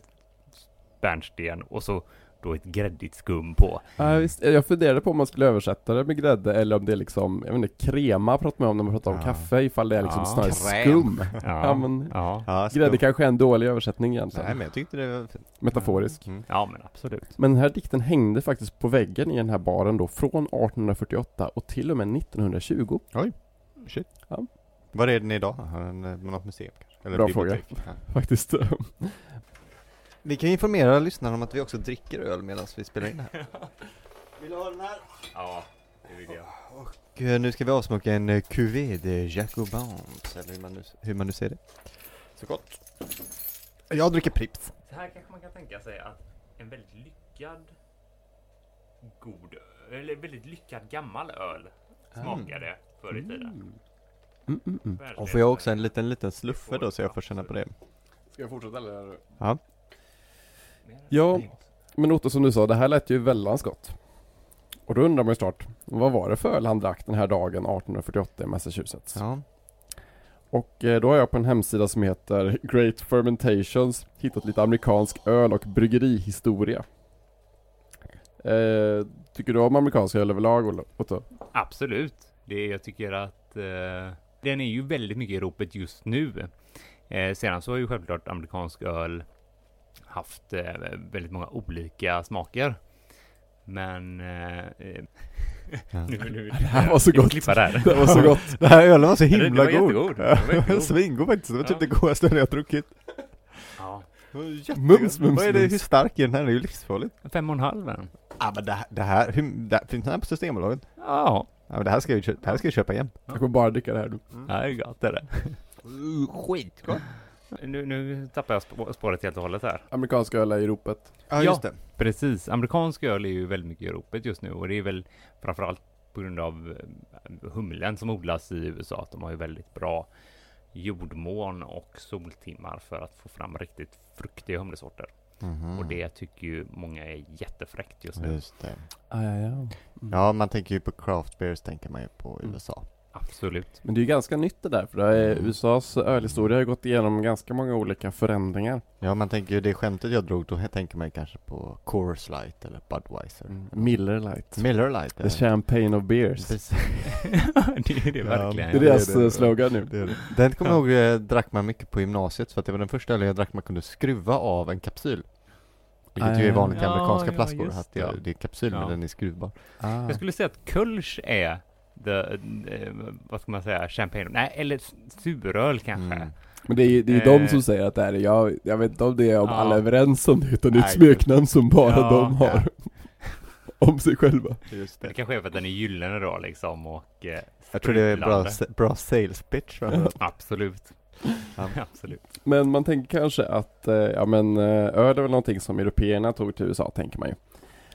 bärnsten och så då ett gräddigt skum på. Ja, visst. Jag funderade på om man skulle översätta det med grädde eller om det är liksom, jag vet inte, krema pratar man om när man pratar om Ja. kaffe ifall det är liksom Ja. snarare Kräm. skum. Ja, Ja, men ja. Ja, grädde skum. kanske är en dålig översättning egentligen. Nej men jag tyckte det var fint. Metaforisk. Mm. ja men absolut. Men den här dikten hängde faktiskt på väggen i den här baren då från 1848 och till och med 1920. Shit. Ja. Var är den idag? Har den eh, något museum kanske? Eller Bra bibliotek? Ja. Faktiskt. Vi kan informera lyssnarna om att vi också dricker öl medan vi spelar in det här. Vill du ha den här? Ja, det vill jag. Och eh, nu ska vi avsmaka en eh, cuvée de Jacobins, eller hur man, nu, hur man nu ser det. Så gott. Jag dricker Pripps. Så här kanske man kan tänka sig att en väldigt lyckad god, eller väldigt lyckad gammal öl smakade förr i tiden. Mm, mm, mm. Och får jag också en liten, liten sluffe då så jag får känna på det? Ska jag fortsätta eller? Ja. Ja, men Otto som du sa, det här lät ju väldans gott. Och då undrar man ju snart, vad var det för öl han drack den här dagen 1848 i Massachusetts? Ja. Och eh, då har jag på en hemsida som heter Great Fermentations hittat lite amerikansk öl och bryggerihistoria. Eh, tycker du om amerikansk öl överlag Otto? Absolut. Det, jag tycker att eh, den är ju väldigt mycket i ropet just nu. Eh, sedan så har ju självklart amerikansk öl haft eh, väldigt många olika smaker. Men... Eh, eh, Ja. nu, nu, Det här var så jag gott. klippa där. Det var så gott. Det här ölen var så Ja, det- det himla var god. Det var jättegod. Svingod faktiskt. Det var typ Ja. det godaste öl jag druckit. Ja. Jättegod. Mums, mums, Vad är det, mums. hur stark är den här? Den är ju livsfarligt. Fem och en halv är den. Ja men det här, det här, hur, det, finns den här på Systembolaget? Ja. Ja men det här ska vi, kö- det här ska vi köpa igen. Jag kommer bara dricka det här nu. Det är gott det är det. Skitgott. Nu, nu tappar jag spå- spåret helt och hållet här. Amerikansk öl är i ropet. Ja Ja. just det. Precis, amerikansk öl är ju väldigt mycket i ropet just nu och det är väl framförallt på grund av eh, humlen som odlas i USA. Att de har ju väldigt bra jordmån och soltimmar för att få fram riktigt fruktiga humlesorter. Mhm. Och det tycker ju många är jättefräckt just nu. Just det. Ah, ja, ja. Ja man tänker ju på craft beers tänker man ju på Mm. USA. Absolut. Men det är ju ganska nytt det där, för det är, Mm. USAs ölhistoria har ju gått igenom ganska många olika förändringar. Ja man tänker ju det skämtet jag drog då tänker man kanske på Coors Light eller Budweiser. Mm. Miller Lite. Miller Light. The champagne of beers. Precis. det är det Ja, verkligen. Det är det deras är det. eh, slogan nu. Det är det. Den kommer jag ihåg eh, drack man mycket på gymnasiet för att det var den första ölen jag drack man kunde skruva av en kapsyl. Vilket ju är Ah. vanligt i Ja, amerikanska ja, flaskor, att det, är- det. det är kapsyl Ja. men den är skruvbar. Ah. Jag skulle säga att Kölsch är the, eh, vad ska man säga, champagne, nej eller suröl kanske. Mm. Men det är ju det är Eh. de som säger att det är det. Jag, jag vet inte om det är om Ja. alla är överens om det, utan det är ett smeknamn som bara Ja, de har. om sig själva. Just Det kanske är för att den är gyllene då liksom och eh, Jag tror det är bra, bra sales pitch. Absolut. Ja. Absolut. Men man tänker kanske att, eh, ja men eh, öl är väl någonting som européerna tog till USA, tänker man ju.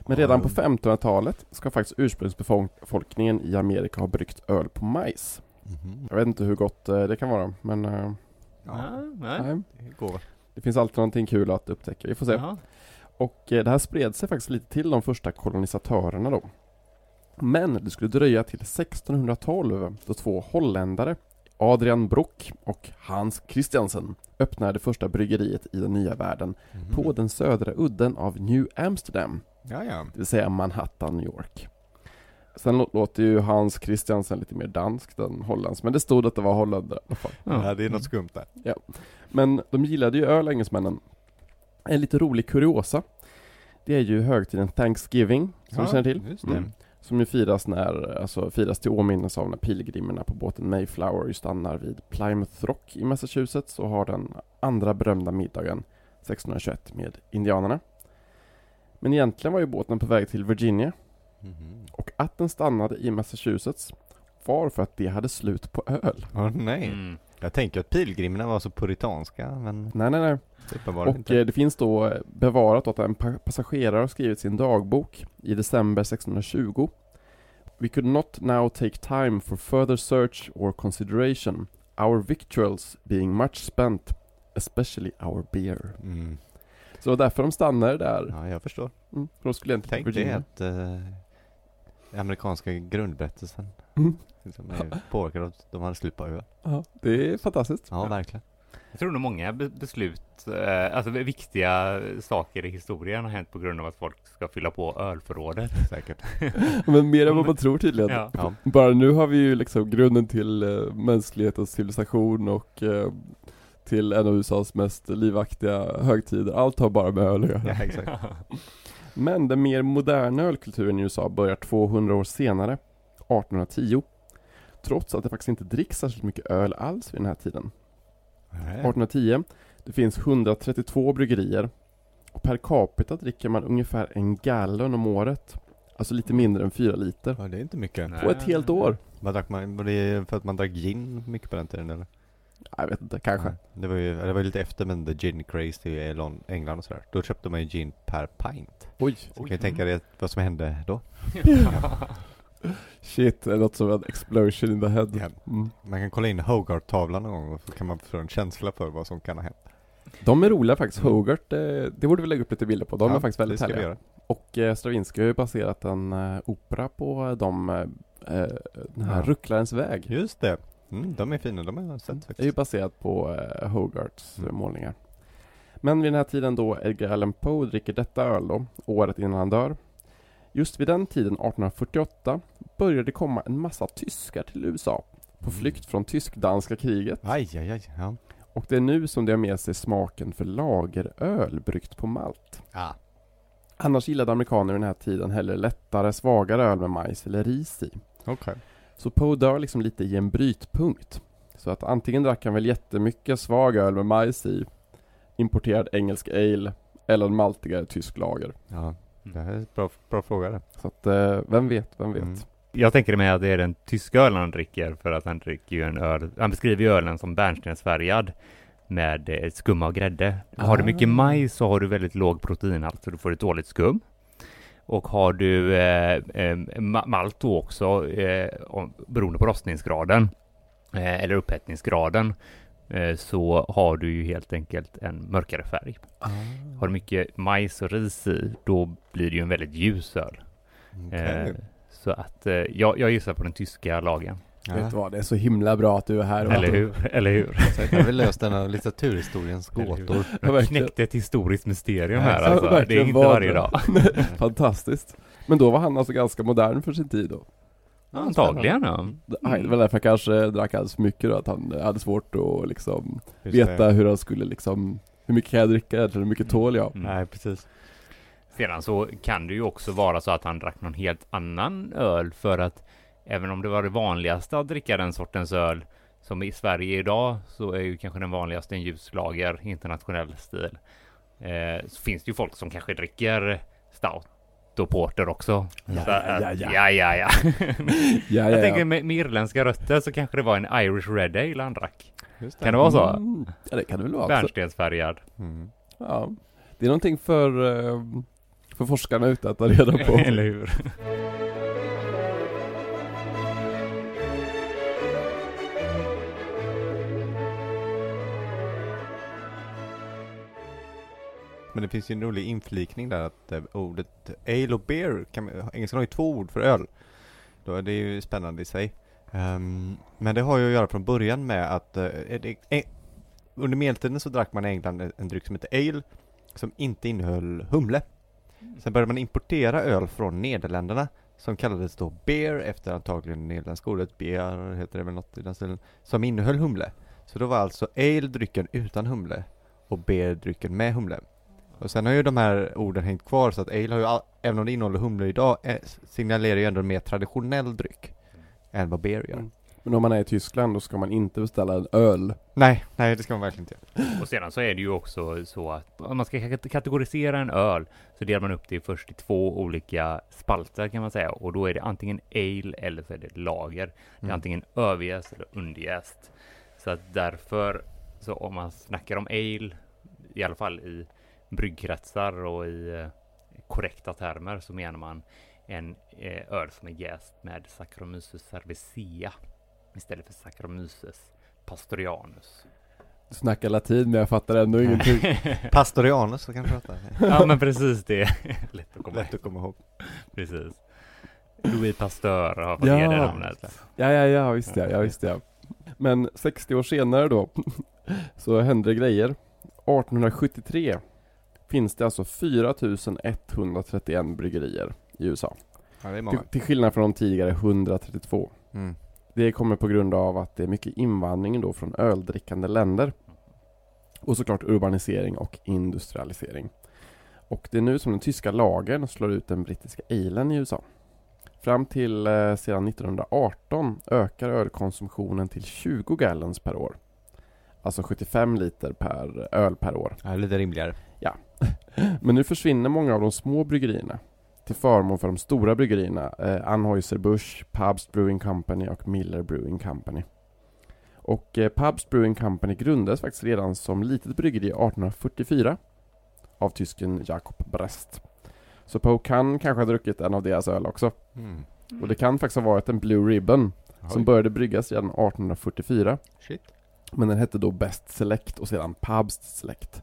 Men redan på 1500-talet ska faktiskt ursprungsbefolkningen i Amerika ha bryggt öl på majs. Mhm. Jag vet inte hur gott eh, det kan vara, men eh, Ja, nej. nej, det går. det finns alltid någonting kul att upptäcka. Vi får se. Jaha. Och eh, det här spred sig faktiskt lite till de första kolonisatörerna då. Men det skulle dröja till 1612 då två holländare, Adrian Brock och Hans Christiansen, öppnade det första bryggeriet i den nya världen Mhm. på den södra udden av New Amsterdam, Ja, ja. det vill säga Manhattan, New York. Sen lå- låter ju Hans Christiansen lite mer danskt än holländskt, men det stod att det var holländare i alla fall. Ja, det är något skumt där. Men de gillade ju öl, engelsmännen. En lite rolig kuriosa. Det är ju högtiden Thanksgiving, som du känner till. Just det. Mm. Som ju firas när, alltså firas till åminnelse av när pilgrimerna på båten Mayflower stannar vid Plymouth Rock i Massachusetts och har den andra berömda middagen 1621 med indianerna. Men egentligen var ju båten på väg till Virginia Mhm. och att den stannade i Massachusetts var för att det hade slut på öl. Åh nej. Mm. Jag tänker att pilgrimerna var så puritanska, men Nej, nej, nej. Och inte. eh, det finns då eh, bevarat att en pa- passagerare har skrivit sin dagbok i december 1620. We could not now take time for further search or consideration, our victuals being much spent, especially our beer. Mm. Så det var därför de stannade där. Ja, jag förstår. Mm, för de skulle egentligen Tänk Virginia. att eh, amerikanska grundberättelsen Mm. liksom är påverkad av att de hade slut på öl. Ja, det är fantastiskt. Ja, verkligen. Jag tror nog många be- beslut, eh, alltså viktiga saker i historien har hänt på grund av att folk ska fylla på ölförrådet. Säkert. Men mer än vad man tror tydligen. Ja. Ja. Bara nu har vi ju liksom grunden till eh, mänsklighetens civilisation och eh, till en av USAs mest livaktiga högtider. Allt har bara med öl att göra. ja, exakt. Men den mer moderna ölkulturen i USA börjar 200 år senare, 1810. Trots att det faktiskt inte dricks särskilt mycket öl alls vid den här tiden. Nej. 1810, det finns 132 bryggerier. Och per capita dricker man ungefär en gallon om året. Alltså lite mindre än 4 liter. Ja, det är inte mycket. Nej. På ett helt år. Vad drack man? Var det för att man drack gin mycket på den tiden eller? Jag vet inte, kanske. Det var ju, det var ju lite efter men the gin craze i England och sådär. Då köpte man ju gin per pint. Oj. Så kan ju tänka dig vad som hände då. Shit, det något som en explosion in the head. Ja. Mm. Man kan kolla in Hogarth-tavlan någon gång och så kan man få en känsla för vad som kan ha hänt. De är roliga faktiskt. Mm. Hogarth, eh, det borde vi lägga upp lite bilder på. De Ja, är faktiskt väldigt det härliga. Och eh, Stravinsky har ju baserat en eh, opera på de, eh, eh, den här Ja. Rucklarens väg. Just det. Mm, de är fina, de har jag sett Det är ju faktiskt. baserat på eh, Hogarths Mm. målningar. Men vid den här tiden då Edgar Allan Poe dricker detta öl då, året innan han dör. Just vid den tiden, 1848, började det komma en massa tyskar till USA på Mm. flykt från tysk-danska kriget. Aj, aj, aj. Ja. Och det är nu som det har med sig smaken för lageröl bryggt på malt. Ah. Annars gillade amerikaner vid den här tiden hellre lättare, svagare öl med majs eller ris i. Okej. Så Poe dör liksom lite i en brytpunkt. Så att antingen drack han väl jättemycket svag öl med majs i, importerad engelsk ale, eller en maltigare tysk lager. Ja, det här är en bra, bra fråga det. Så att, eh, vem vet, vem vet. Mm. Jag tänker mig att det är den tyska ölen han dricker för att han dricker ju en öl. Han beskriver ju ölen som bärnstensfärgad med eh, skum av grädde. Har du mycket Ah. majs så har du väldigt låg proteinhalt så du får ett dåligt skum. Och har du eh, eh, ma- malt då också, eh, beroende på rostningsgraden eh, eller upphettningsgraden, så har du ju helt enkelt en mörkare färg. Har du mycket majs och ris i, då blir det ju en väldigt ljus öl. Eh, så att jag, jag gissar på den tyska lagen. Vet du vad, det är så himla bra att du är här. och- Eller hur? Eller hur? Så har vi löst en av litteraturhistoriens Eller gåtor. Ja, verkligen. Knäckte ett historiskt mysterium Ja, här Ja, alltså. Det är inte var varje dag. Fantastiskt. Men då var han alltså ganska modern för sin tid då. Antagligen ja. Det var därför han kanske drack alldeles för mycket då, att han hade svårt att liksom Just veta det. hur han skulle liksom Hur mycket kan jag dricka egentligen? Hur mycket tål jag? Mm. Nej, precis. Sedan så kan det ju också vara så att han drack någon helt annan öl för att även om det var det vanligaste att dricka den sortens öl som i Sverige idag så är ju kanske den vanligaste en ljuslager internationell stil. Eh, så finns det ju folk som kanske dricker stout och porter också. Ja, ja, ja, ja. ja, ja, ja. Ja, Jag tänker med, med irländska rötter så kanske det var en Irish Red Ale han drack. Just Kan det vara så? Mm, ja det kan det väl vara. Bärnstensfärgad. Mm. Ja. Det är någonting för, eh, för forskarna ute att ta reda på. Eller hur? Men det finns ju en rolig inflikning där att eh, ordet ale och beer, kan, engelskan har ju två ord för öl. Då, det är ju spännande i sig. Ehm, men det har ju att göra från början med att eh, det, eh, under medeltiden så drack man i England en, en dryck som heter ale som inte innehöll humle. Sen började man importera öl från Nederländerna som kallades då Beer efter antagligen nederländska ordet Beer heter det väl något i den stilen, som innehöll humle. Så då var alltså ale drycken utan humle och beer drycken med humle. Och sen har ju de här orden hängt kvar så att ale har ju, all, även om det innehåller humle idag, eh, signalerar ju ändå en mer traditionell dryck än vad beer gör. Mm. Men om man är i Tyskland då ska man inte beställa en öl. Nej, nej det ska man verkligen inte. Och sedan så är det ju också så att om man ska kat- kategorisera en öl så delar man upp det först i två olika spalter kan man säga och då är det antingen ale eller så är det lager. Det är Mm. antingen överjäst eller underjäst. Så att därför så om man snackar om ale i alla fall i bryggkretsar och i eh, korrekta termer så menar man en eh, öl som är jäst med Saccharomyces cerevisiae istället för Saccharomyces pastorianus. Du snackar latin men jag fattar ändå ingenting. Pastorianus så kan du prata. ja men precis det är lätt att komma Lätt att komma ihåg. Precis. Louis Pasteur har fått Ja, ge det namnet. Ja, ja, ja, visst ja, ja, visst ja. Men 60 år senare då, så hände det grejer. 1873 finns det alltså 4131 bryggerier i USA. Ja, det är Till, många. till skillnad från de tidigare 132. Mm. Det kommer på grund av att det är mycket invandring då från öldrickande länder. Och såklart urbanisering och industrialisering. Och det är nu som den tyska lagen slår ut den brittiska alen i USA. Fram till eh, sedan 1918 ökar ölkonsumtionen till 20 gallons per år. Alltså 75 liter per öl per år. Ja, lite rimligare. Men nu försvinner många av de små bryggerierna till förmån för de stora bryggerierna eh, Anheuser-Busch, Pabst Brewing Company och Miller Brewing Company. Och eh, Pabst Brewing Company grundades faktiskt redan som litet bryggeri 1844 av tysken Jakob Brest. Så Poe kan kanske ha druckit en av deras öl också. Mm. Och det kan faktiskt ha varit en Blue Ribbon som Oj. började bryggas redan 1844 Shit. Men den hette då Best Select och sedan Pabst Select.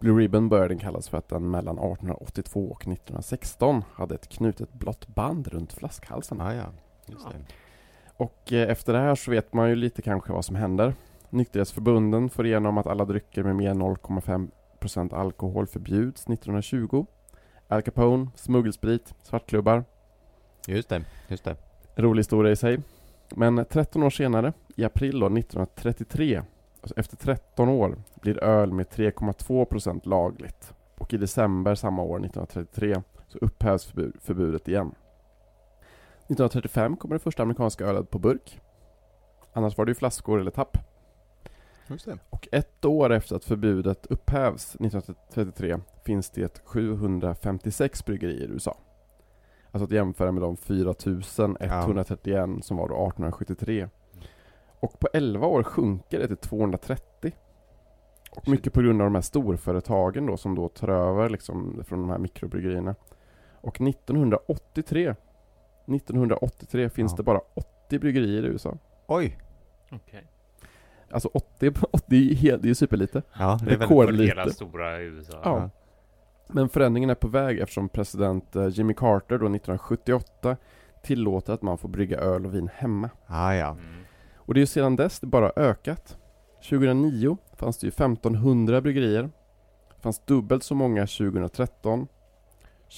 Blue Ribbon började den kallas för att den mellan 1882 och 1916 hade ett knutet blått band runt flaskhalsen. Ah, ja, just det. Och eh, efter det här så vet man ju lite kanske vad som händer. Nykterhetsförbunden får igenom att alla drycker med mer 0,5% alkohol förbjuds 1920. Al Capone, smuggelsprit, svartklubbar. Just det, just det. Rolig historia i sig. Men 13 år senare, i april då, 1933, alltså efter 13 år, blir öl med 3,2% lagligt. Och i december samma år, 1933, så upphävs förbud, förbudet igen. 1935 kommer det första amerikanska ölet på burk. Annars var det ju flaskor eller tapp. Och ett år efter att förbudet upphävs 1933 finns det 756 bryggerier i USA. Alltså att jämföra med de 4131 som var då 1873. Och på 11 år sjunker det till 230. Och mycket på grund av de här storföretagen då som då tar över liksom från de här mikrobryggerierna. Och 1983 1983 finns Ja. det bara 80 bryggerier i USA. Oj! Okej. Alltså 80, 80 det är ju superlite. Ja, det är väldigt... För hela stora USA. Ja. Men förändringen är på väg eftersom president eh, Jimmy Carter då 1978 tillåter att man får brygga öl och vin hemma. Ah, ja. Mm. Och det är ju sedan dess det bara ökat. 2009 fanns det ju 1500 bryggerier. Det fanns dubbelt så många 2013.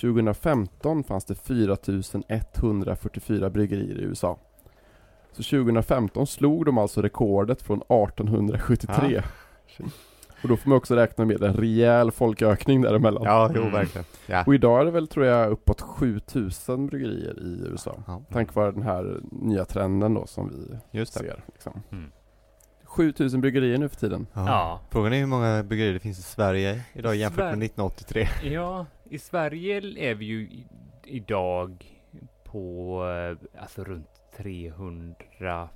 2015 fanns det 4144 bryggerier i USA. Så 2015 slog de alltså rekordet från 1873. Och då får man också räkna med en rejäl folkökning däremellan. Ja, jo Mm. verkligen. Ja. Och idag är det väl tror jag uppåt 7000 bryggerier i USA. ja. Tack vare den här nya trenden då som vi Just det. ser. Liksom. Mm. 7000 bryggerier nu för tiden. Ja. Ja. Frågan är hur många bryggerier det finns i Sverige idag jämfört med Sverige. 1983. Ja, i Sverige är vi ju idag på eh, alltså runt 300,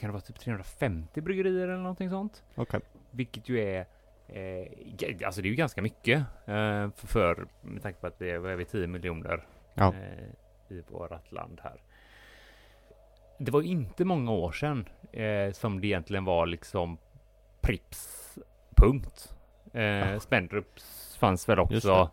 kan det vara typ 350 bryggerier eller någonting sånt? Okej. Vilket ju är eh, alltså det är ju ganska mycket eh, för, med tanke på att det är, vad är vi, 10 miljoner Ja. eh, i vårt land här. Det var inte många år sedan eh, som det egentligen var liksom Prips punkt. Eh, Spendrups fanns väl också.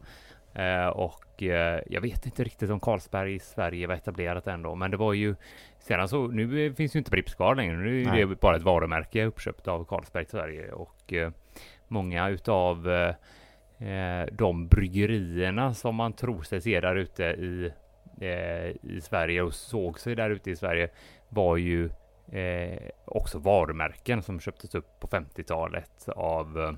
Eh, och eh, jag vet inte riktigt om Carlsberg i Sverige var etablerat ändå, men det var ju sedan så nu finns ju inte Pripps kvar längre. Nu är Nej. det bara ett varumärke uppköpt av Carlsberg i Sverige och många utav eh, de bryggerierna som man tror sig se där ute i eh, i Sverige och såg sig där ute i Sverige var ju eh, också varumärken som köptes upp på 50-talet av eh,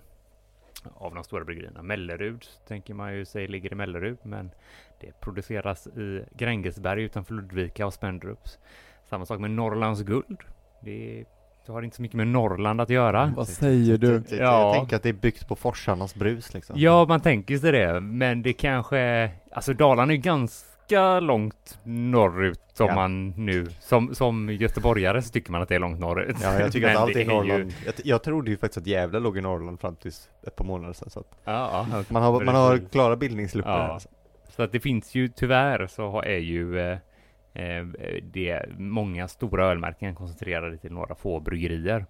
av de stora bryggerierna. Mellerud tänker man ju sig ligger i Mellerud, men det produceras i Grängesberg utanför Ludvika och Spendrups. Samma sak med Norrlands guld. Det, det har inte så mycket med Norrland att göra. Vad säger du? Jag, jag, Ja. jag tänker att det är byggt på forsarnas brus liksom. Ja, man tänker sig det, men det kanske... Alltså Dalarna är ganska långt norrut som Ja. man nu... Som, som göteborgare så tycker man att det är långt norrut. Ja, jag tycker att allt det är ju- Norrland. Jag, jag trodde ju faktiskt att Gävle låg i Norrland fram tills ett par månader sedan. Så att Ja, ja. man, har, man har klara bildningsluckor Ja. här, alltså. Så att det finns ju tyvärr så har- är ju eh, Eh, det många stora ölmärken koncentrerade till några få bryggerier.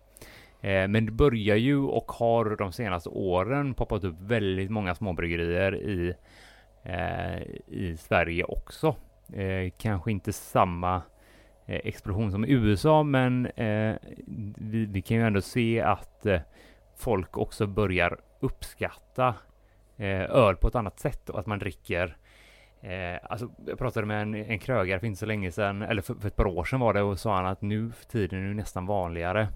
Eh, men det börjar ju och har de senaste åren poppat upp väldigt många småbryggerier i, eh, i Sverige också. Kanske inte samma explosion som i USA, men vi, vi kan ju ändå se att folk också börjar uppskatta öl på ett annat sätt och att man dricker Eh, alltså, jag pratade med en, en krögare för inte så länge sedan, eller för, för ett par år sedan var det, och sa han att nu för tiden är det nästan vanligare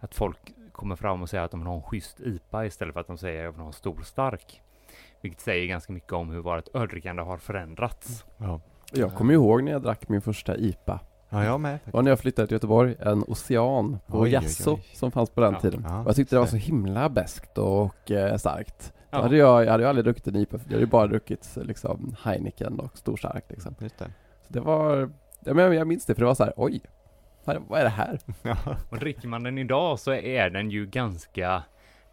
att folk kommer fram och säger att de vill ha en schysst IPA istället för att de säger att jag vill ha en stor stark. Vilket säger ganska mycket om hur vårt öldrickande har förändrats. Ja. Jag kommer ihåg när jag drack min första IPA. ja, jag med. Det var när jag flyttade till Göteborg, en Ocean på oj. som fanns på den Ja. tiden. Ja, och jag tyckte det var så. så himla beskt och eh, starkt. Då Ja. hade jag, jag hade ju aldrig druckit en IPA, för jag hade ju bara druckit liksom Heineken och stor stark liksom. Just det. Så det var, ja, men jag minns det för det var så här, oj, vad är det här? Ja. Och dricker man den idag så är den ju ganska,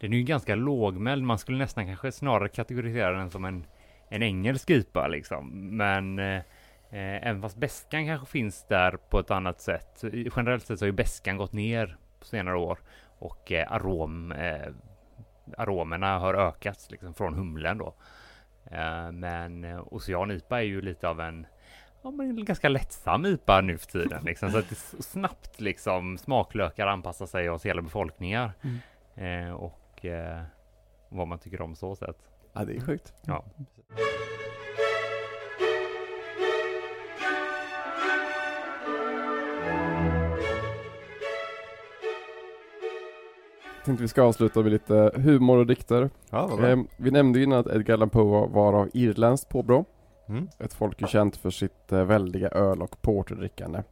den är ju ganska lågmäld. Man skulle nästan kanske snarare kategorisera den som en, en engelsk IPA liksom. Men eh, eh, även fast bäskan kanske finns där på ett annat sätt. Generellt sett så har ju bäskan gått ner på senare år och eh, arom, eh, aromerna har ökats liksom från humlen då. Eh, men eh, Ocean IPA är ju lite av en Ja men en ganska lättsam IPA nu för tiden liksom, så att det snabbt liksom smaklökar anpassar sig hos hela befolkningar. Eh, och eh, vad man tycker om så sätt. Ja, det är sjukt. Ja. Tänkte vi ska avsluta med lite humor och dikter. Ja. Eh, vi nämnde ju innan att Edgar Allan Poe var- av irländskt påbrå. Mm. Ett folk är känt för sitt eh, väldiga öl och porterdrickande.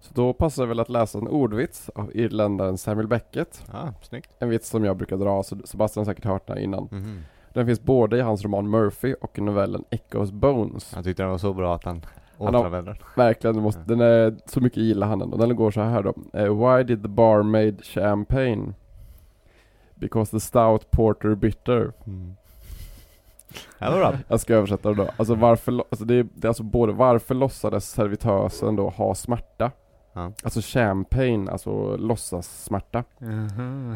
Så då passar det väl att läsa en ordvits av irländaren Samuel Beckett. Ja, snyggt. En vits som jag brukar dra, så Sebastian har säkert hört den här innan. Mhm. Den finns både i hans roman Murphy och i novellen Echoes Bones. Jag tyckte den var så bra att han återanvände den. Verkligen, den, måste, den är så mycket gillar han den. Och den går så här då. Eh, Why did the barmaid champagne? Because the stout porter bitter. Mm. Ja. Jag ska översätta det då. Alltså varför, alltså det är, det är alltså både varför låtsades servitösen då ha smärta? Ja. Alltså champagne, alltså låtsas smärta.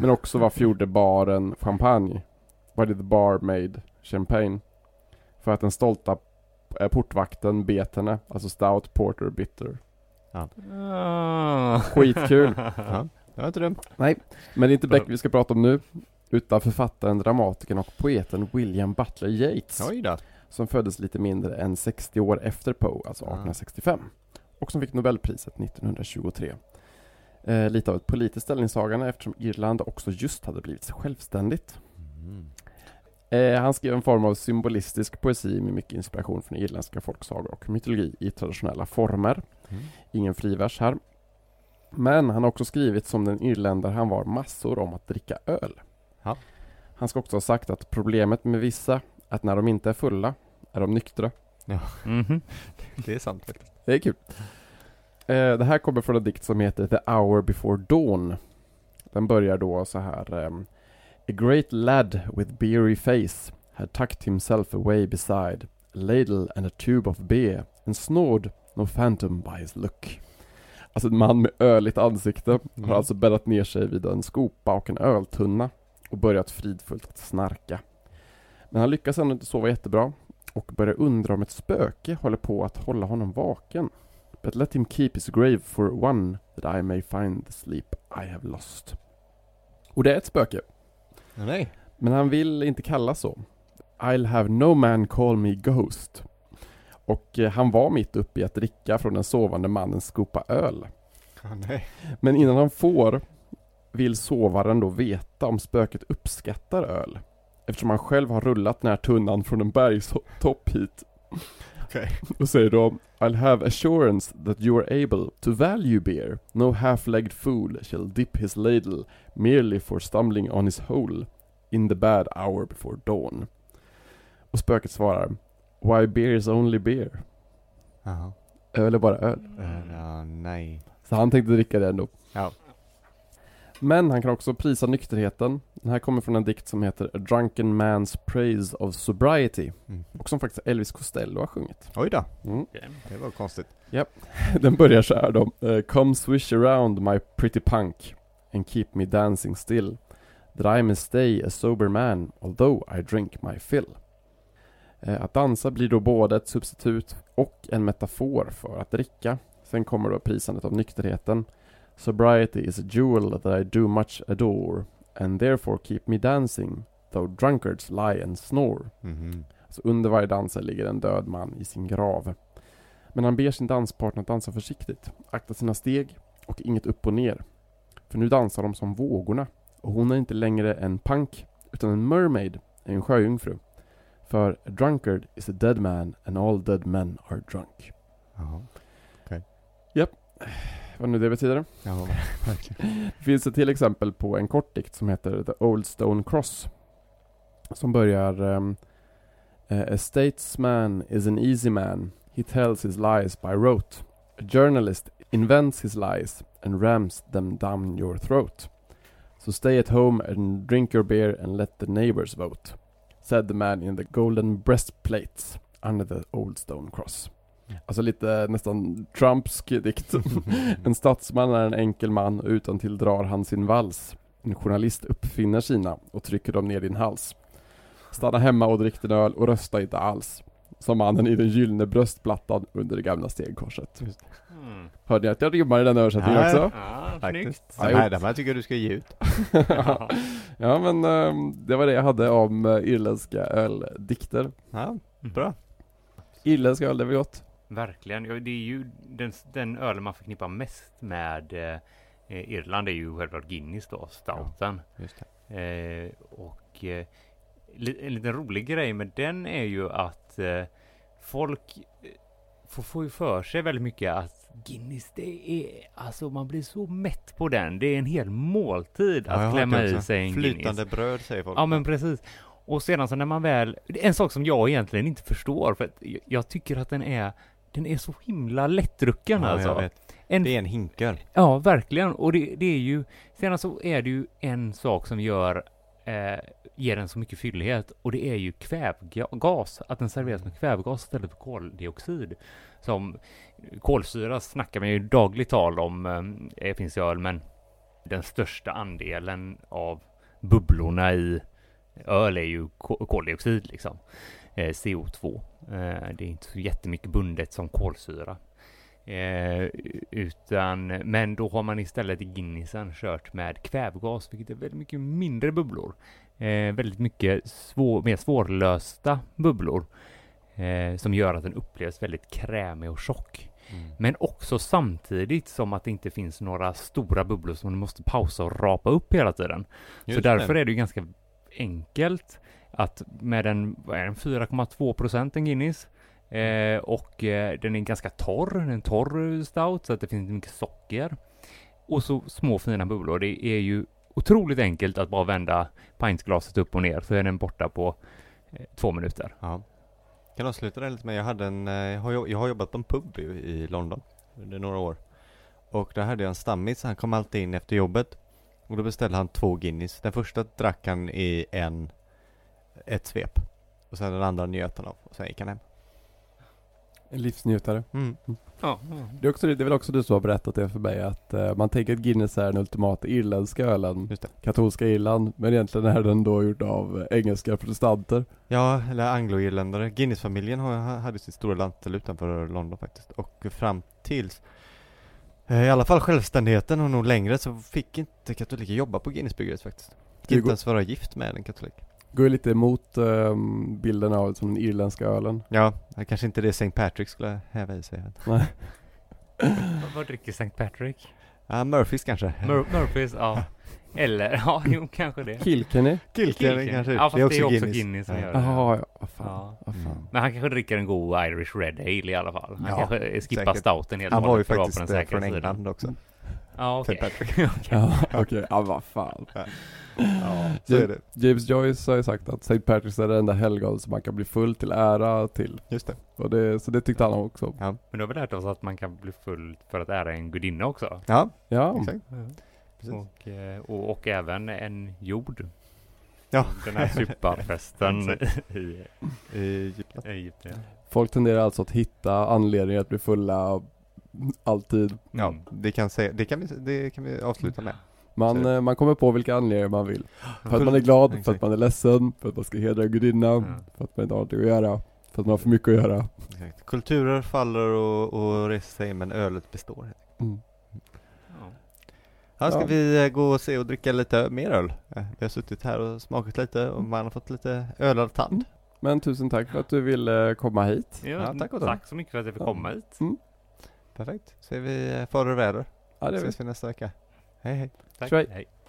Men också varför gjorde baren champagne? Why did the barmaid champagne? För att den stolta eh, portvakten bet henne, alltså stout porter bitter. Ah. Skitkul. Ja, det var inte dumt. Men det är inte Beck vi ska prata om nu, utan författaren, dramatikern och poeten William Butler Yeats. Oj då. Som föddes lite mindre än 60 år efter Poe, alltså Ja. 1865. Och som fick Nobelpriset 1923. Eh, lite av ett politiskt ställningstagande eftersom Irland också just hade blivit självständigt. Mm. Eh, han skrev en form av symbolistisk poesi med mycket inspiration från irländska folksagor och mytologi i traditionella former. Mm. Ingen frivers här. Men han har också skrivit som den irländare han var massor om att dricka öl. Ja. Han ska också ha sagt att problemet med vissa är att när de inte är fulla är de nyktra. Mhm. Det är sant faktiskt. Det är kul. Eh, det här kommer från en dikt som heter The Hour Before Dawn. Den börjar då så här. ehm, A great lad with beery face had tucked himself away beside a ladle and a tube of beer and snored no phantom by his look. Alltså en man med öligt ansikte Mm. har alltså bäddat ner sig vid en skopa och en öltunna och börjat fridfullt att snarka. Men han lyckas ändå inte sova jättebra och börjar undra om ett spöke håller på att hålla honom vaken. But let him keep his grave for one that I may find the sleep I have lost. Och det är ett spöke, Nej. men han vill inte kallas så. I'll have no man call me Ghost. Och eh, han var mitt uppe i att dricka från den sovande mannens skopa öl. Oh. Men innan han får vill sovaren då veta om spöket uppskattar öl. Eftersom han själv har rullat den här tunnan från en bergstopp hit. Okej. Och säger då I'll have assurance that you are able to value beer. No half-legged fool shall dip his ladle merely for stumbling on his hole in the bad hour before dawn. Och spöket svarar Why beer is only beer. Jaha. Öl är bara öl. Uh, ja, nej. Så han tänkte dricka det ändå. Ja. Men han kan också prisa nykterheten. Den här kommer från en dikt som heter A Drunken Man's Praise of Sobriety. Mm. Och som faktiskt Elvis Costello har sjungit. Oj då, Mm. det var konstigt. Den börjar så här då. Eh, Come swish around my pretty punk and keep me dancing still. That I may stay a sober man although I drink my fill. Eh, Att dansa blir då både ett substitut och en metafor för att dricka. Sen kommer då prisandet av nykterheten. Sobriety is a jewel that I do much adore and therefore keep me dancing though drunkards lie and snore. Mhm. Så under varje dansare ligger en död man i sin grav. Men han ber sin danspartner att dansa försiktigt, akta sina steg och inget upp och ner. För nu dansar de som vågorna och hon är inte längre en punk utan en mermaid, en sjöjungfru. För a drunkard is a dead man and all dead men are drunk. Jaha. Vad nu det betyder. Ja, verkligen. Det finns ett till exempel på en kort dikt som heter The Old Stone Cross. Som börjar eh, A statesman is an easy man. He tells his lies by rote. A journalist invents his lies and rams them down your throat. So stay at home and drink your beer and let the neighbors vote. Said the man in the golden breastplates under the old stone cross. Alltså lite nästan Trumpsk dikt. En statsman är en enkel man och utan till drar han sin vals. En journalist uppfinner sina och trycker dem ner din hals. Stanna hemma och drick din öl och rösta inte alls. Som mannen i den gyllene bröstplattan under det gamla stegkorset. Mm. Hörde ni att jag rimmar i den översättningen Nej. också? Ja, snyggt. Ja, Den här, den här tycker jag du ska ge ut. Ja. ja men ehm, det var det jag hade om eh, irländska öldikter. Ja, bra. Irländska öl, det är väl gott? Verkligen. Ja, det är ju den, den ölen man förknippar mest med eh, eh, Irland är ju självklart Guinness då, stouten. Just det. Eh, och eh, en liten rolig grej med den är ju att eh, folk får, får ju för sig väldigt mycket att Guinness, det är alltså man blir så mätt på den. Det är en hel måltid Ja, att klämma hört det i sig en Guinness. Flytande bröd säger folk. Ja men precis. Och sedan så när man väl, en sak som jag egentligen inte förstår för att jag- tycker att den är, den är så himla lättdrucken ja, alltså. En, Det är en hinkar. Ja, verkligen. Och det, det är ju, sedan så är det ju en sak som gör, eh, ger den så mycket fyllighet och det är ju kvävgas, att den serveras med kvävgas istället för koldioxid. Som kolsyra snackar man ju dagligt tal om, eh, det finns i öl, men den största andelen av bubblorna i öl är ju koldioxid liksom. Eh, CO2. Eh, det är inte så jättemycket bundet som kolsyra. Eh, utan, men då har man istället i Guinnessen kört med kvävgas, vilket är väldigt mycket mindre bubblor. Eh, väldigt mycket svår, mer svårlösta bubblor. Eh, som gör att den upplevs väldigt krämig och tjock. Mm. Men också samtidigt som att det inte finns några stora bubblor som du måste pausa och rapa upp hela tiden. Så Just därför det. är det ju ganska enkelt att med en, den, 4,2 procent en Guinness eh, och eh, den är ganska torr, en torr stout så att det finns mycket socker och så små fina bubblor. Det är ju otroligt enkelt att bara vända pintglaset upp och ner så är den borta på eh, två minuter. Ja. Kan avsluta det lite med, jag hade en, eh, jag har, jag har jobbat på en pub i, i London under några år. Och där hade jag en stammis, han kom alltid in efter jobbet. Och då beställde han två Guinness. Den första drack han i en, ett svep. Och sen den andra njöt han av. Och sen gick han hem. En livsnjutare. Mm. Ja, Det är, också, det är väl också du som har berättat det för mig att eh, man tänker att Guinness är den ultimata irländska ölen. Just det. Katolska Irland. Men egentligen är den då gjord av eh, engelska protestanter. Ja, eller anglo-irländare. Guinness-familjen har- hade sitt stora lantel utanför London faktiskt. Och fram tills eh, i alla fall självständigheten och nog längre så fick inte katoliker jobba på Guinnessbryggeriet faktiskt. Det Inte ens vara gift med en katolik. Går ju lite emot ehm, bilden av som den irländska ölen. Ja, det kanske inte det St. Patrick skulle häva i sig. Nej. Vad, dricker St. Patrick? Ja, Murphys kanske. Mur Murphys, ja. Eller, ja, jo, kanske det. Kilkenny? Kilkenny kanske. Ja, fast det är också Guinness, som Ja. gör det. Jaha, ja. Vad fan. Ja. Vad fan. Mm. Men han kanske dricker en god Irish Red Ale i alla fall. Han Ja, kanske skippar säkert. stouten helt Han och var ju hållet för att vara på faktiskt den säkra från sidan. England också. Ja, okej. St. Patrick. Ja, okej. Ja, vad fan. Ja, så är det. James Joyce har ju sagt att St. Patrick's är det enda helgon som man kan bli full till ära till. Just det. Och det, så det tyckte han också. Ja, Men då har vi lärt oss att man kan bli full för att ära en gudinna också. ja Ja, exakt. Precis. Och, eh, och, och även en jord. Ja. Den här supafesten i I Egypten. Egypten. folk tenderar alltså att hitta anledningar att bli fulla alltid. Ja, det kan, säga, det, kan vi, det kan vi avsluta med. Man, eh, man kommer på vilka anledningar man vill. För att man är glad, för att man är ledsen, för att man ska hedra en gudinna, Ja. för att man inte har någonting att göra, för att man har för mycket att göra. Exakt. Kulturer faller och, och reser sig men ölet består. Mm. Ja. Ja, ska Ja. vi eh, gå och se och dricka lite mer öl? Eh, Vi har suttit här och smakat lite och man har fått lite ölad tand. Men tusen tack för att du ville komma hit. Ja, Ja, tack tack så mycket för att jag fick Ja. komma hit. Perfekt. Så är vi eh, och väder. Ja, det. Ses vi nästa vecka. Hej hej. Tack. Tjej. Hej.